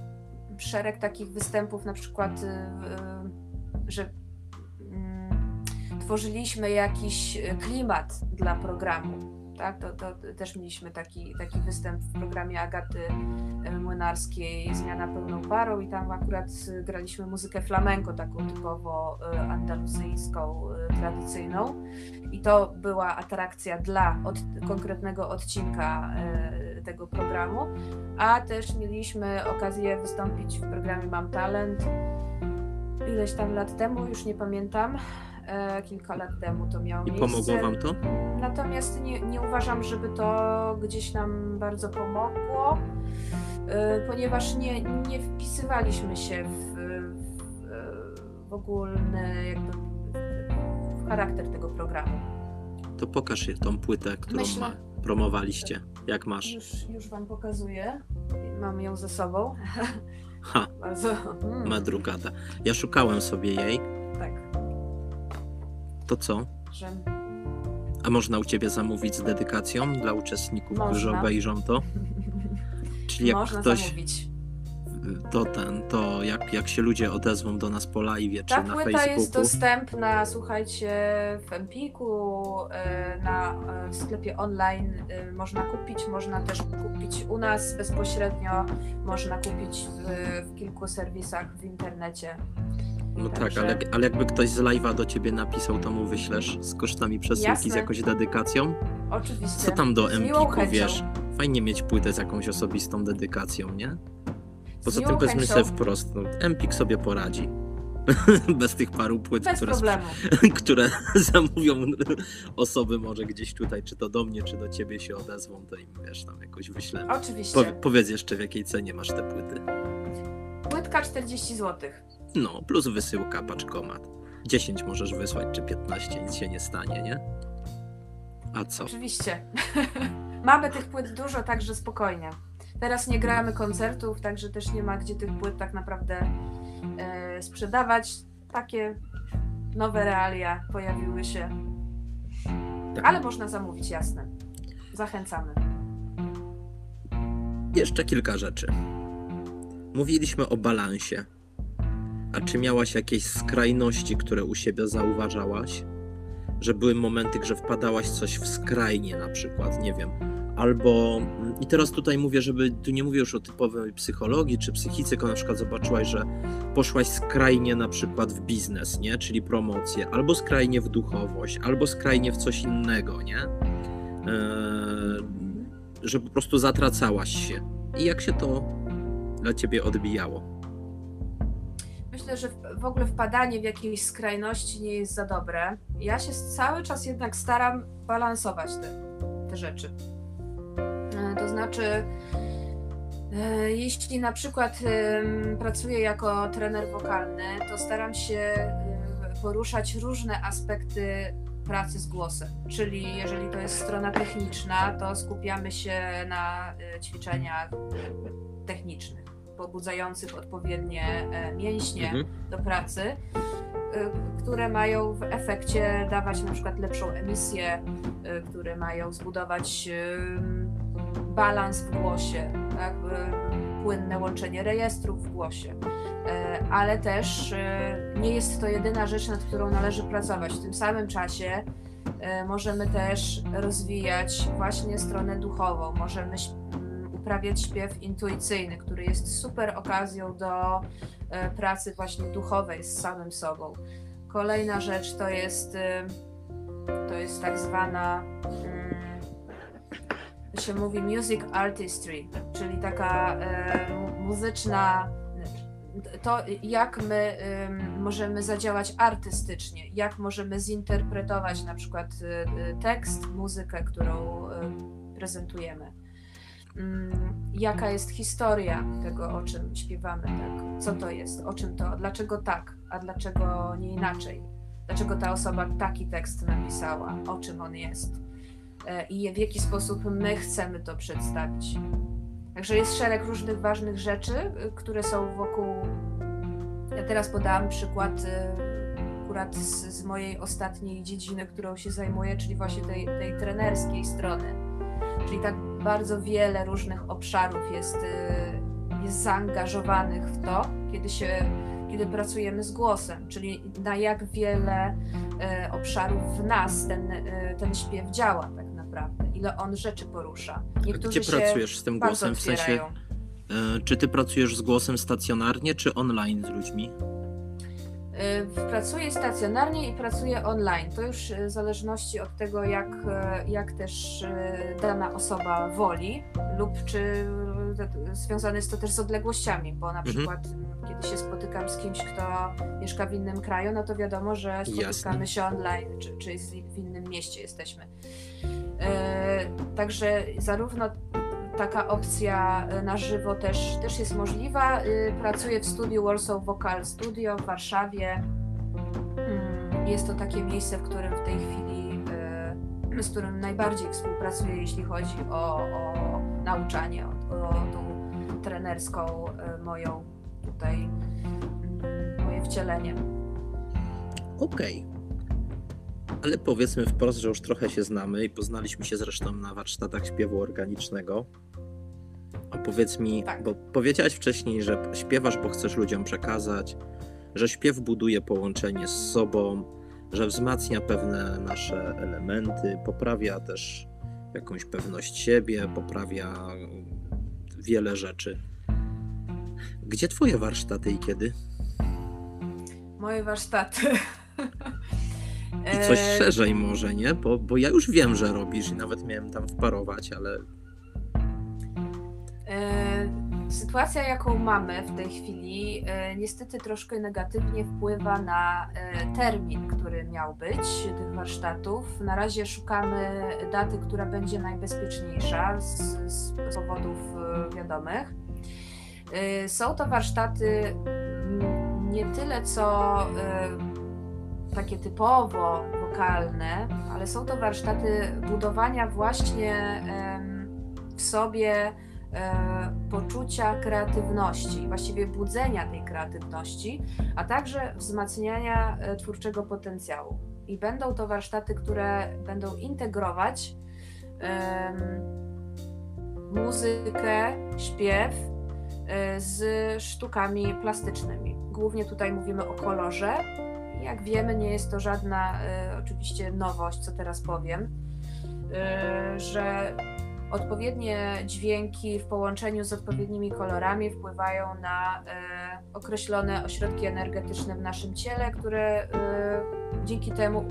szereg takich występów, na przykład e, że mm, tworzyliśmy jakiś e, klimat dla programu. Tak? To, to też mieliśmy taki, taki występ w programie Agaty Młynarskiej Zmiana pełną parą i tam akurat graliśmy muzykę flamenco, taką typowo e, andaluzyjską, e, tradycyjną i to była atrakcja dla od, konkretnego odcinka tego programu, a też mieliśmy okazję wystąpić w programie Mam Talent ileś tam lat temu, już nie pamiętam, kilka lat temu to miało I miejsce. pomogło wam to? Natomiast nie, nie uważam, żeby to gdzieś nam bardzo pomogło, e, ponieważ nie, nie wpisywaliśmy się w, w, w ogólny jakby w charakter tego programu. To pokaż je tą płytę, którą Myślę- ma, promowaliście. Jak masz? Już, już Wam pokazuję. Mam ją ze sobą. Ha, Bardzo. Mm, madrugada. Ja szukałem sobie jej. tak, To co? że A można u ciebie zamówić z dedykacją dla uczestników, którzy Można. obejrzą to? Czyli jak można ktoś zamówić. to ten, to jak, jak się ludzie odezwą do nas po live czy Ta na płyta jest Facebooku, dostępna, słuchajcie, w Empiku, e, na, e, w sklepie online e, można kupić, można też kupić u nas bezpośrednio, można kupić w, w kilku serwisach w internecie. No tak, ale, ale jakby ktoś z live'a do ciebie napisał, to mu wyślesz z kosztami przesyłki, z jakąś dedykacją? Oczywiście. Co tam do Empiku, wiesz? Fajnie mieć płytę z jakąś osobistą dedykacją, nie? Poza tym powiedzmy sobie wprost, no, Empik sobie poradzi. Bez tych paru płyt, Bez które, które zamówią osoby może gdzieś tutaj, czy to do mnie, czy do ciebie się odezwą, to im wiesz, tam jakoś wyślemy. Oczywiście. Powie, powiedz jeszcze w jakiej cenie masz te płyty. Płytka 40 zł. No, plus wysyłka, paczkomat. 10 możesz wysłać, czy 15, nic się nie stanie, nie? A co? Oczywiście. Mamy tych płyt dużo, także spokojnie. Teraz nie gramy koncertów, także też nie ma gdzie tych płyt tak naprawdę e, sprzedawać. Takie nowe realia pojawiły się, Tak. ale można zamówić, jasne. Zachęcamy. Jeszcze kilka rzeczy. Mówiliśmy o balansie. A czy miałaś jakieś skrajności, które u siebie zauważałaś? Że były momenty, że wpadałaś coś w skrajnie na przykład, nie wiem. Albo, i teraz tutaj mówię, żeby, tu nie mówię już o typowej psychologii czy psychice, tylko na przykład zobaczyłaś, że poszłaś skrajnie na przykład w biznes, nie? Czyli promocję, albo skrajnie w duchowość, albo skrajnie w coś innego, nie? Eee, że po prostu zatracałaś się. I jak się to dla ciebie odbijało? Myślę, że w- ogóle wpadanie w jakieś skrajności nie jest za dobre. Ja się cały czas jednak staram balansować te, te rzeczy. E, To znaczy, e, jeśli na przykład pracuję jako trener wokalny, to staram się e, poruszać różne aspekty pracy z głosem. Czyli jeżeli to jest strona techniczna, to skupiamy się na ćwiczeniach technicznych, pobudzających odpowiednie e, mięśnie Mhm. do pracy, y, które mają w efekcie dawać na przykład lepszą emisję, y, które mają zbudować balans w głosie, tak? płynne łączenie rejestrów w głosie. E, Ale też nie jest to jedyna rzecz, nad którą należy pracować. W tym samym czasie e, możemy też rozwijać właśnie stronę duchową. Możemy uprawiać śpiew intuicyjny, który jest super okazją do e, pracy właśnie duchowej z samym sobą. Kolejna rzecz to jest, e, to jest tak zwana, mm, to się mówi music artistry, czyli taka e, mu- muzyczna, to jak my em, możemy zadziałać artystycznie, jak możemy zinterpretować na przykład e, e, tekst, muzykę, którą prezentujemy mm, jaka jest historia tego, o czym śpiewamy, tak? co to jest, o czym to, dlaczego tak, a dlaczego nie inaczej, dlaczego ta osoba taki tekst napisała, o czym on jest e, i w jaki sposób my chcemy to przedstawić. Także jest szereg różnych ważnych rzeczy, y, które są wokół. Ja teraz podałam przykład y, akurat z, z mojej ostatniej dziedziny, którą się zajmuję, czyli właśnie tej, tej trenerskiej strony. Czyli tak bardzo wiele różnych obszarów jest, y, jest zaangażowanych w to, kiedy się kiedy pracujemy z głosem, czyli na jak wiele e, obszarów w nas ten, e, ten śpiew działa tak naprawdę ile on rzeczy porusza. A Niektórzy Gdzie się pracujesz z tym głosem? W sensie, otwierają. czy ty pracujesz z głosem stacjonarnie, czy online z ludźmi? Y, Pracuję stacjonarnie i pracuję online. To już y, w zależności od tego, jak, y, jak też y, dana osoba woli, lub czy y, związane jest to też z odległościami, bo na Mhm. przykład y, kiedy się spotykam z kimś, kto mieszka w innym kraju, no to wiadomo, że spotykamy Jasne. się online, czy, czy w innym mieście jesteśmy. Także zarówno taka opcja y, na żywo też, też jest możliwa. Y, Pracuję w studiu Warsaw Vocal Studio w Warszawie. Mm, Jest to takie miejsce, w którym w tej chwili, y, z którym najbardziej współpracuję, jeśli chodzi o, o nauczanie, o, o tą trenerską moją tutaj, mm, moje wcielenie. Okej. Ale powiedzmy wprost, że już trochę się znamy i poznaliśmy się zresztą na warsztatach śpiewu organicznego. Powiedz mi, Tak. bo powiedziałaś wcześniej, że śpiewasz, bo chcesz ludziom przekazać, że śpiew buduje połączenie z sobą, że wzmacnia pewne nasze elementy, poprawia też jakąś pewność siebie, poprawia wiele rzeczy. Gdzie twoje warsztaty i kiedy? Moje warsztaty. I coś E, szerzej może, nie? Bo, bo ja już wiem, że robisz i nawet miałem tam wparować, ale Sytuacja, jaką mamy w tej chwili, e, niestety troszkę negatywnie wpływa na e, termin, który miał być tych warsztatów. Na razie szukamy daty, która będzie najbezpieczniejsza z, z powodów e, wiadomych. E, Są to warsztaty nie tyle co e, takie typowo wokalne, ale są to warsztaty budowania właśnie w sobie e, poczucia kreatywności, właściwie budzenia tej kreatywności, a także wzmacniania e, twórczego potencjału. I będą to warsztaty, które będą integrować muzykę, śpiew e, z sztukami plastycznymi. Głównie tutaj mówimy o kolorze. Jak wiemy, nie jest to żadna e, oczywiście nowość, co teraz powiem, e, że odpowiednie dźwięki w połączeniu z odpowiednimi kolorami wpływają na e, określone ośrodki energetyczne w naszym ciele, które e, dzięki temu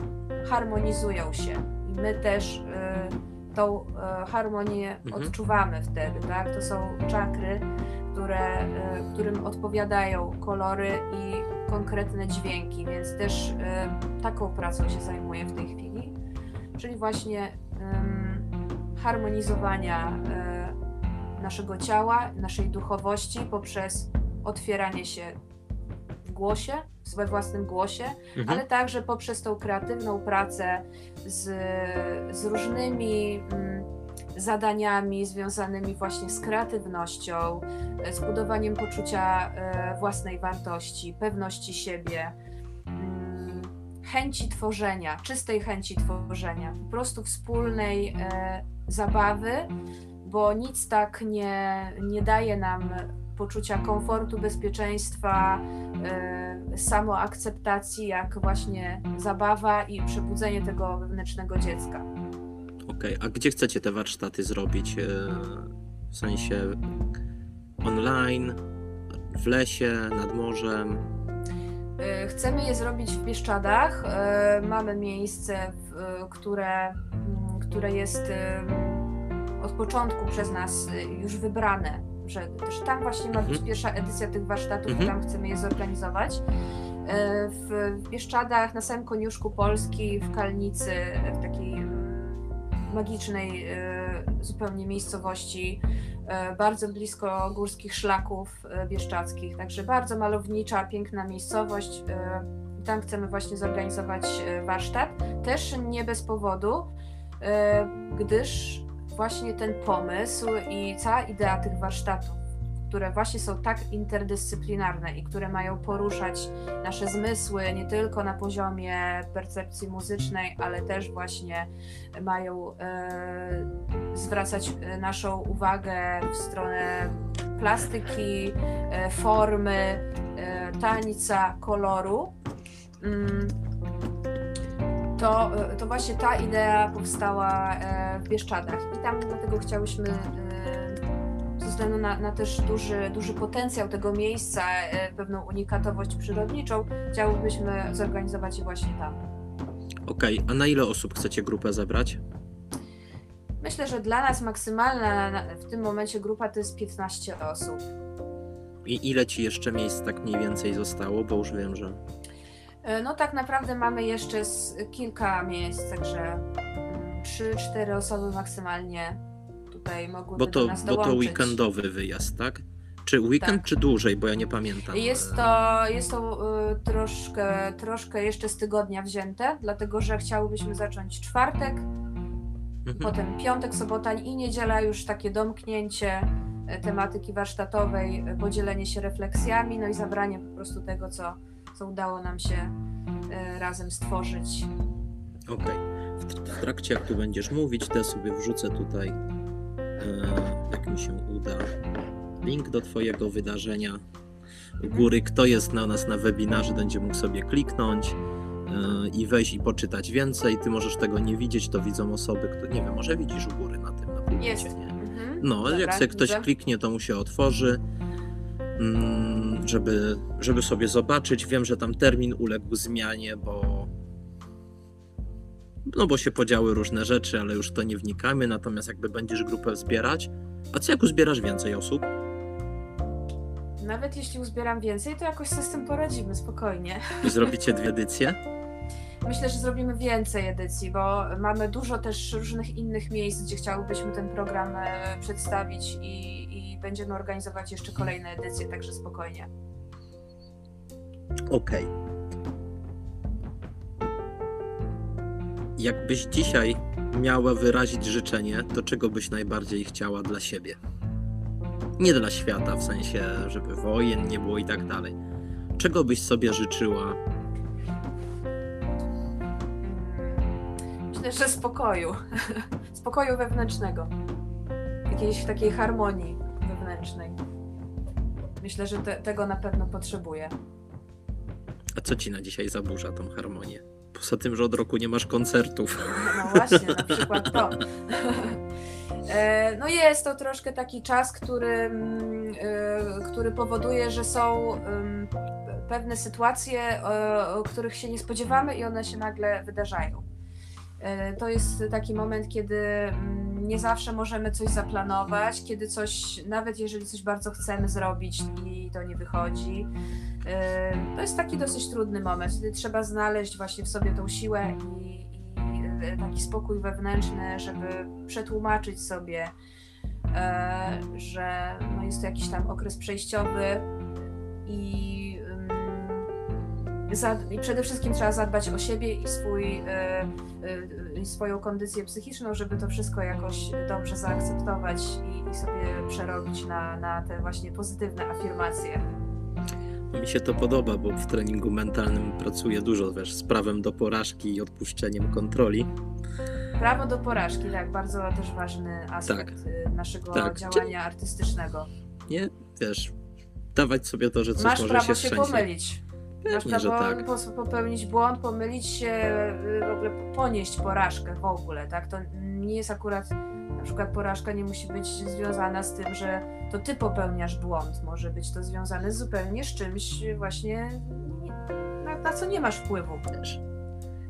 harmonizują się. I my też e, tą harmonię Mhm. odczuwamy wtedy, tak? To są czakry, które, którym odpowiadają kolory i konkretne dźwięki, więc też taką pracą się zajmuję w tej chwili, czyli właśnie harmonizowania e, naszego ciała, naszej duchowości poprzez otwieranie się w głosie, we własnym głosie, Mhm. ale także poprzez tą kreatywną pracę z, z różnymi mm, zadaniami związanymi właśnie z kreatywnością, e, z budowaniem poczucia e, własnej wartości, pewności siebie, mm, chęci tworzenia, czystej chęci tworzenia, po prostu wspólnej zabawy, bo nic tak nie, nie daje nam poczucia komfortu, bezpieczeństwa, e, samoakceptacji, jak właśnie zabawa i przebudzenie tego wewnętrznego dziecka. Okej, a gdzie chcecie te warsztaty zrobić? E, W sensie online, w lesie, nad morzem? E, Chcemy je zrobić w Bieszczadach. Mamy miejsce, które, mm, które jest od początku przez nas e, już wybrane, że też tam właśnie ma być Mhm. pierwsza edycja tych warsztatów, Mhm. tam chcemy je zorganizować. E, W, Bieszczadach, na samym koniuszku Polski, w Kalnicy, w takiej magicznej e, zupełnie miejscowości, e, bardzo blisko górskich szlaków bieszczadzkich, także bardzo malownicza, piękna miejscowość. Tam chcemy właśnie zorganizować warsztat. Też nie bez powodu, gdyż właśnie ten pomysł i cała idea tych warsztatów, które właśnie są tak interdyscyplinarne i które mają poruszać nasze zmysły nie tylko na poziomie percepcji muzycznej, ale też właśnie mają e, zwracać e, naszą uwagę w stronę plastyki, e, formy, e, tańca, koloru. To, e, to właśnie ta idea powstała e, w Bieszczadach i tam dlatego chciałyśmy e, ze względu na, na też duży, duży potencjał tego miejsca, pewną unikatowość przyrodniczą, chciałybyśmy zorganizować je właśnie tam. Okej, a na ile osób chcecie grupę zebrać? Myślę, że dla nas maksymalna na- w tym momencie grupa to jest 15 osób. I ile ci jeszcze miejsc tak mniej więcej zostało? Bo już wiem, że. E, No tak naprawdę mamy jeszcze kilka miejsc, także 3-4 osoby maksymalnie tutaj mogłyby Bo to, do nas bo to dołączyć. weekendowy wyjazd, tak? Czy weekend, Tak. czy dłużej, bo ja nie pamiętam. Jest to, jest to y, troszkę, troszkę jeszcze z tygodnia wzięte, dlatego że chciałybyśmy zacząć czwartek, Mhm. potem piątek, sobota i niedziela już takie domknięcie e, tematyki warsztatowej, e, podzielenie się refleksjami, no i zabranie po prostu tego, co, co udało nam się e, razem stworzyć. Okej. W, w trakcie, jak tu będziesz mówić, to ja sobie wrzucę tutaj, e, jak mi się uda, link do Twojego wydarzenia. U góry, kto jest na nas na webinarze, będzie mógł sobie kliknąć e, i wejść i poczytać więcej. Ty możesz tego nie widzieć, to widzą osoby, które, nie wiem, może widzisz u góry na tym, na pulpicie, Jest. nie? Mhm. No, Dobra, jak sobie ktoś widzę. kliknie, to mu się otworzy, żeby, żeby sobie zobaczyć. Wiem, że tam termin uległ zmianie, bo no bo się podziały różne rzeczy, ale już to nie wnikamy. Natomiast jakby będziesz grupę zbierać, a co jak uzbierasz więcej osób? Nawet jeśli uzbieram więcej, to jakoś sobie z tym poradzimy spokojnie. I zrobicie dwie edycje? Myślę, że zrobimy więcej edycji, bo mamy dużo też różnych innych miejsc, gdzie chciałybyśmy ten program e, przedstawić i będziemy organizować jeszcze kolejne edycje, także spokojnie. Okej. Jakbyś dzisiaj miała wyrazić życzenie, to czego byś najbardziej chciała dla siebie? Nie dla świata, w sensie, żeby wojen nie było i tak dalej. Czego byś sobie życzyła? Myślę, że spokoju. spokoju wewnętrznego. Jakiejś takiej harmonii wewnętrznej. Myślę, że te, tego na pewno potrzebuję. A co ci na dzisiaj zaburza tą harmonię? Poza tym, że od roku nie masz koncertów. No właśnie, na przykład to. E, No jest to troszkę taki czas, który, mm, e, który powoduje, że są ym, pewne sytuacje, e, o których się nie spodziewamy i one się nagle wydarzają. E, To jest taki moment, kiedy mm, nie zawsze możemy coś zaplanować, kiedy coś, nawet jeżeli coś bardzo chcemy zrobić i to nie wychodzi. E, To jest taki dosyć trudny moment, kiedy trzeba znaleźć właśnie w sobie tą siłę i, i e, taki spokój wewnętrzny, żeby przetłumaczyć sobie, że no jest to jakiś tam okres przejściowy i, i przede wszystkim trzeba zadbać o siebie i swój, e, e, swoją kondycję psychiczną, żeby to wszystko jakoś dobrze zaakceptować i, i sobie przerobić na, na te właśnie pozytywne afirmacje. Mi się to podoba, bo w treningu mentalnym pracuję dużo wiesz, z prawem do porażki i odpuszczeniem kontroli. Prawo do porażki, tak, bardzo też ważny aspekt y, naszego Tak. działania artystycznego. Nie, wiesz, dawać sobie to, że coś Masz może się się pomylić. Pewnie, że tak. pos- popełnić błąd, pomylić się, y, w ogóle ponieść porażkę w ogóle, tak? To nie jest akurat, na przykład porażka nie musi być związana z tym, że to ty popełniasz błąd. Może być to związane zupełnie z czymś właśnie, na, na co nie masz wpływu. Wiesz,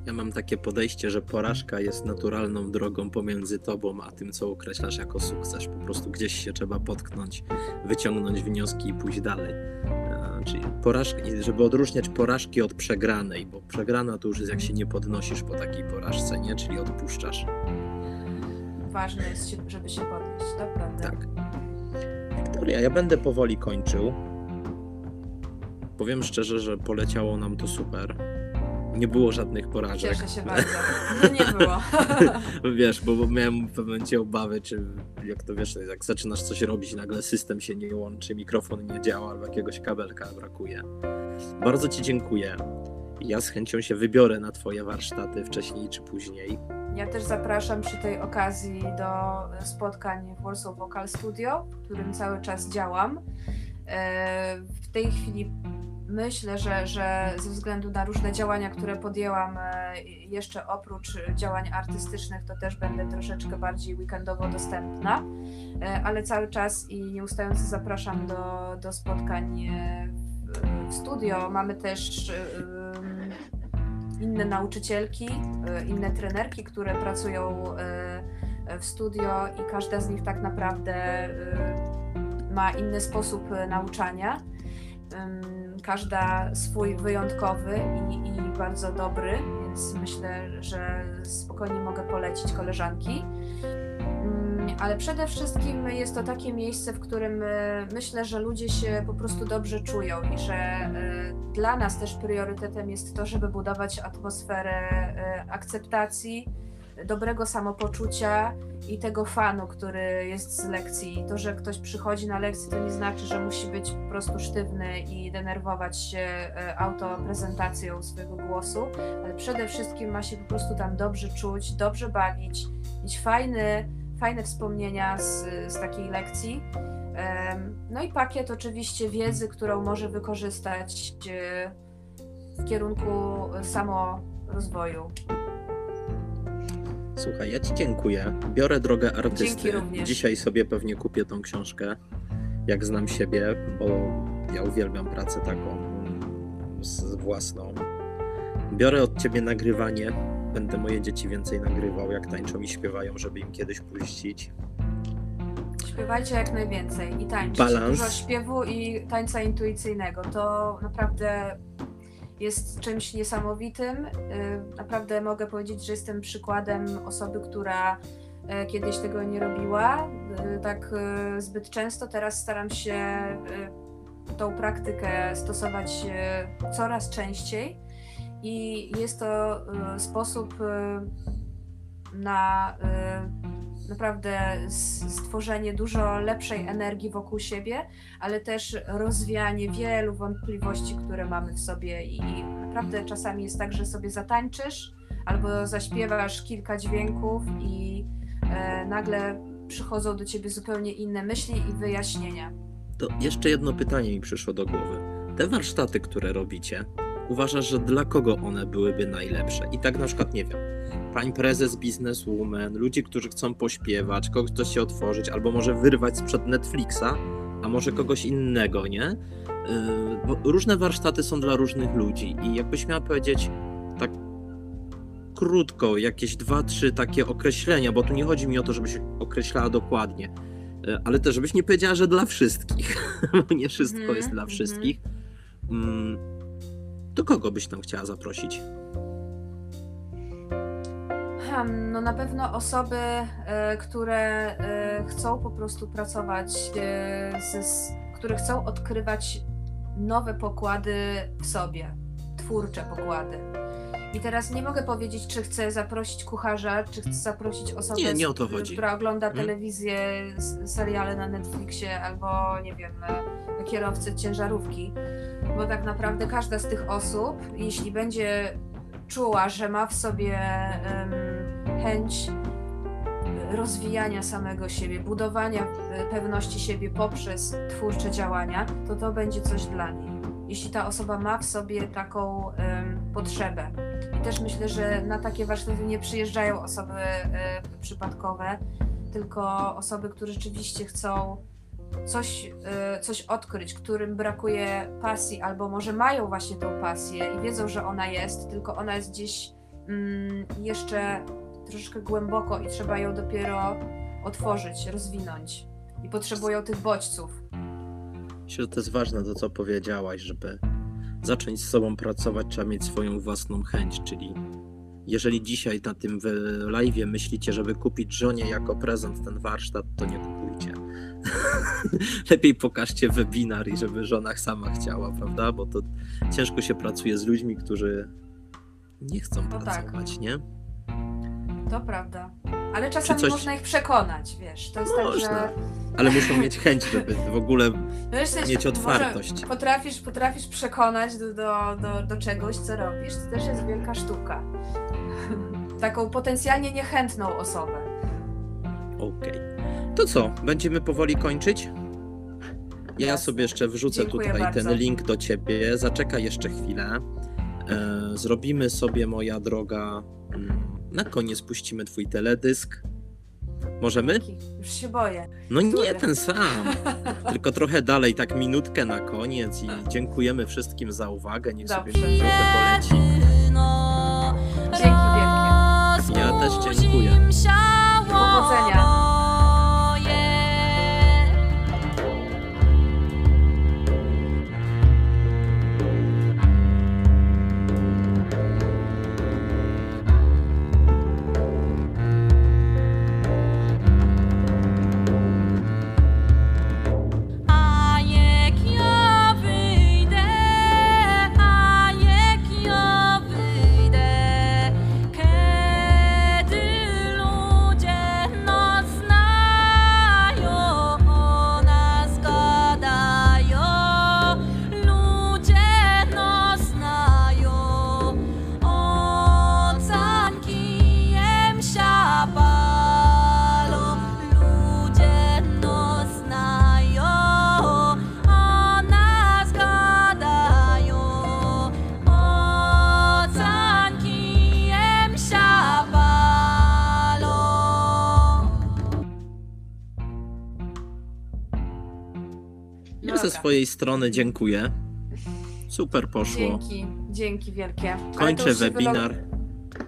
Ja mam takie podejście, że porażka jest naturalną drogą pomiędzy tobą a tym, co określasz jako sukces. Po prostu gdzieś się trzeba potknąć, wyciągnąć wnioski i pójść dalej. E, Czyli porażki, żeby odróżniać porażki od przegranej, bo przegrana to już jest jak się nie podnosisz po takiej porażce, nie? Czyli odpuszczasz. Ważne jest, się, żeby się podnieść, to prawda. Tak. Wiktoria, ja będę powoli kończył. Powiem szczerze, że poleciało nam to super. Nie było żadnych porażek. Cieszę się bardzo. No nie było. Wiesz, bo miałem w pewnym momencie obawy, czy jak to wiesz, jak zaczynasz coś robić, nagle system się nie łączy, mikrofon nie działa, albo jakiegoś kabelka brakuje. Bardzo Ci dziękuję. Ja z chęcią się wybiorę na Twoje warsztaty wcześniej czy później. Ja też zapraszam przy tej okazji do spotkań w Warsaw Vocal Studio, w którym cały czas działam. E, W tej chwili myślę, że, że ze względu na różne działania, które podjęłam, e, jeszcze oprócz działań artystycznych, to też będę troszeczkę bardziej weekendowo dostępna, e, ale cały czas i nieustająco zapraszam do, do spotkań e, w, studio. Mamy też inne nauczycielki, inne trenerki, które pracują w studio i każda z nich tak naprawdę ma inny sposób nauczania każda swój wyjątkowy i, i, bardzo dobry, więc myślę, że spokojnie mogę polecić koleżanki. Mm, ale przede wszystkim jest to takie miejsce, w którym e, myślę, że ludzie się po prostu dobrze czują i że e, dla nas też priorytetem jest to, żeby budować atmosferę e, akceptacji dobrego samopoczucia i tego fanu, który jest z lekcji. To, że ktoś przychodzi na lekcję, to nie znaczy, że musi być po prostu sztywny i denerwować się e, autoprezentacją swojego głosu, ale przede wszystkim ma się po prostu tam dobrze czuć, dobrze bawić, mieć fajny, fajne wspomnienia z, z takiej lekcji. No i pakiet oczywiście wiedzy, którą może wykorzystać e, w kierunku samorozwoju. Słuchaj, ja Ci dziękuję. Biorę drogę artysty. Dzisiaj sobie pewnie kupię tą książkę, jak znam siebie, bo ja uwielbiam pracę taką z własną. Biorę od Ciebie nagrywanie. Będę moje dzieci więcej nagrywał, jak tańczą i śpiewają, żeby im kiedyś puścić. Śpiewajcie jak najwięcej i tańczcie. Balans. Dużo śpiewu i tańca intuicyjnego. To naprawdę jest czymś niesamowitym. Y, naprawdę mogę powiedzieć, że jestem przykładem osoby, która y, kiedyś tego nie robiła y, tak zbyt często. Teraz staram się tą praktykę stosować coraz częściej i jest to sposób na naprawdę stworzenie dużo lepszej energii wokół siebie, ale też rozwianie wielu wątpliwości, które mamy w sobie i naprawdę czasami jest tak, że sobie zatańczysz albo zaśpiewasz kilka dźwięków i e, nagle przychodzą do ciebie zupełnie inne myśli i wyjaśnienia. To jeszcze jedno pytanie mi przyszło do głowy. Te warsztaty, które robicie, uważasz, że dla kogo one byłyby najlepsze? I tak na przykład, nie wiem, pań prezes, bizneswoman, ludzi, którzy chcą pośpiewać, kogoś chce się otworzyć, albo może wyrwać sprzed Netflixa, a może kogoś innego, nie? Yy, bo różne warsztaty są dla różnych ludzi i jakbyś miała powiedzieć tak krótko, jakieś dwa, trzy takie określenia, bo tu nie chodzi mi o to, żebyś określała dokładnie, yy, ale też żebyś nie powiedziała, że dla wszystkich, bo nie wszystko mm, jest dla mhm. wszystkich. Mm, do kogo byś tam chciała zaprosić? no na pewno osoby, e, które e, chcą po prostu pracować, e, które chcą odkrywać nowe pokłady w sobie, twórcze pokłady. I teraz nie mogę powiedzieć, czy chcę zaprosić kucharza, czy chcę zaprosić osobę, nie, nie to która ogląda hmm? telewizję, seriale na Netflixie albo, nie wiem, kierowcę ciężarówki. Bo tak naprawdę każda z tych osób, jeśli będzie czuła, że ma w sobie chęć rozwijania samego siebie, budowania e, pewności siebie poprzez twórcze działania, to to będzie coś dla niej. Jeśli ta osoba ma w sobie taką potrzebę. I też myślę, że na takie warsztaty nie przyjeżdżają osoby um, przypadkowe, tylko osoby, które rzeczywiście chcą coś, y, coś odkryć, którym brakuje pasji, albo może mają właśnie tą pasję i wiedzą, że ona jest, tylko ona jest gdzieś mm, jeszcze troszeczkę głęboko i trzeba ją dopiero otworzyć, rozwinąć. I potrzebują tych bodźców. Myślę, że to jest ważne to, co powiedziałaś, żeby zacząć z sobą pracować, trzeba mieć swoją własną chęć, czyli jeżeli dzisiaj na tym live myślicie, żeby kupić żonie jako prezent ten warsztat, to nie kupujcie lepiej pokażcie webinar i żeby żona sama chciała, prawda? Bo to ciężko się pracuje z ludźmi, którzy nie chcą no tak. pracować, tak. nie? To prawda. Ale czasami coś... można ich przekonać, wiesz. To jest można. tak, że. Ale muszą mieć chęć, żeby w ogóle no mieć otwartość. Potrafisz, potrafisz przekonać do, do, do, do czegoś, co robisz. To też jest wielka sztuka. Taką potencjalnie niechętną osobę. Okej. Okay. To co, będziemy powoli kończyć? Ja Jasne. sobie jeszcze wrzucę Dziękuję tutaj bardzo. ten link do ciebie. Zaczekaj jeszcze chwilę. E, zrobimy sobie, moja droga, mm, na koniec puścimy twój teledysk. Możemy? Już się boję. No nie ten sam, tylko trochę dalej, tak minutkę na koniec i dziękujemy wszystkim za uwagę. Niech sobie Dobrze. trochę poleci. Dzięki wielkie. Ja też dziękuję. Powodzenia. Swojej strony dziękuję. Super poszło. Dzięki, dzięki wielkie. Kończę webinar.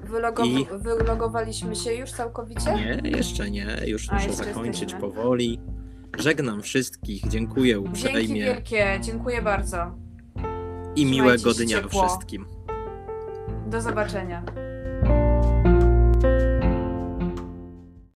Wylogo... I- Wylogowaliśmy się już całkowicie? Nie, jeszcze nie. Już A, muszę jeszcze zakończyć jesteśmy. powoli. Żegnam wszystkich. Dziękuję Dzięki uprzejmie. wielkie, dziękuję bardzo. I miłego Trzymajcie dnia ciepło. wszystkim. Do zobaczenia.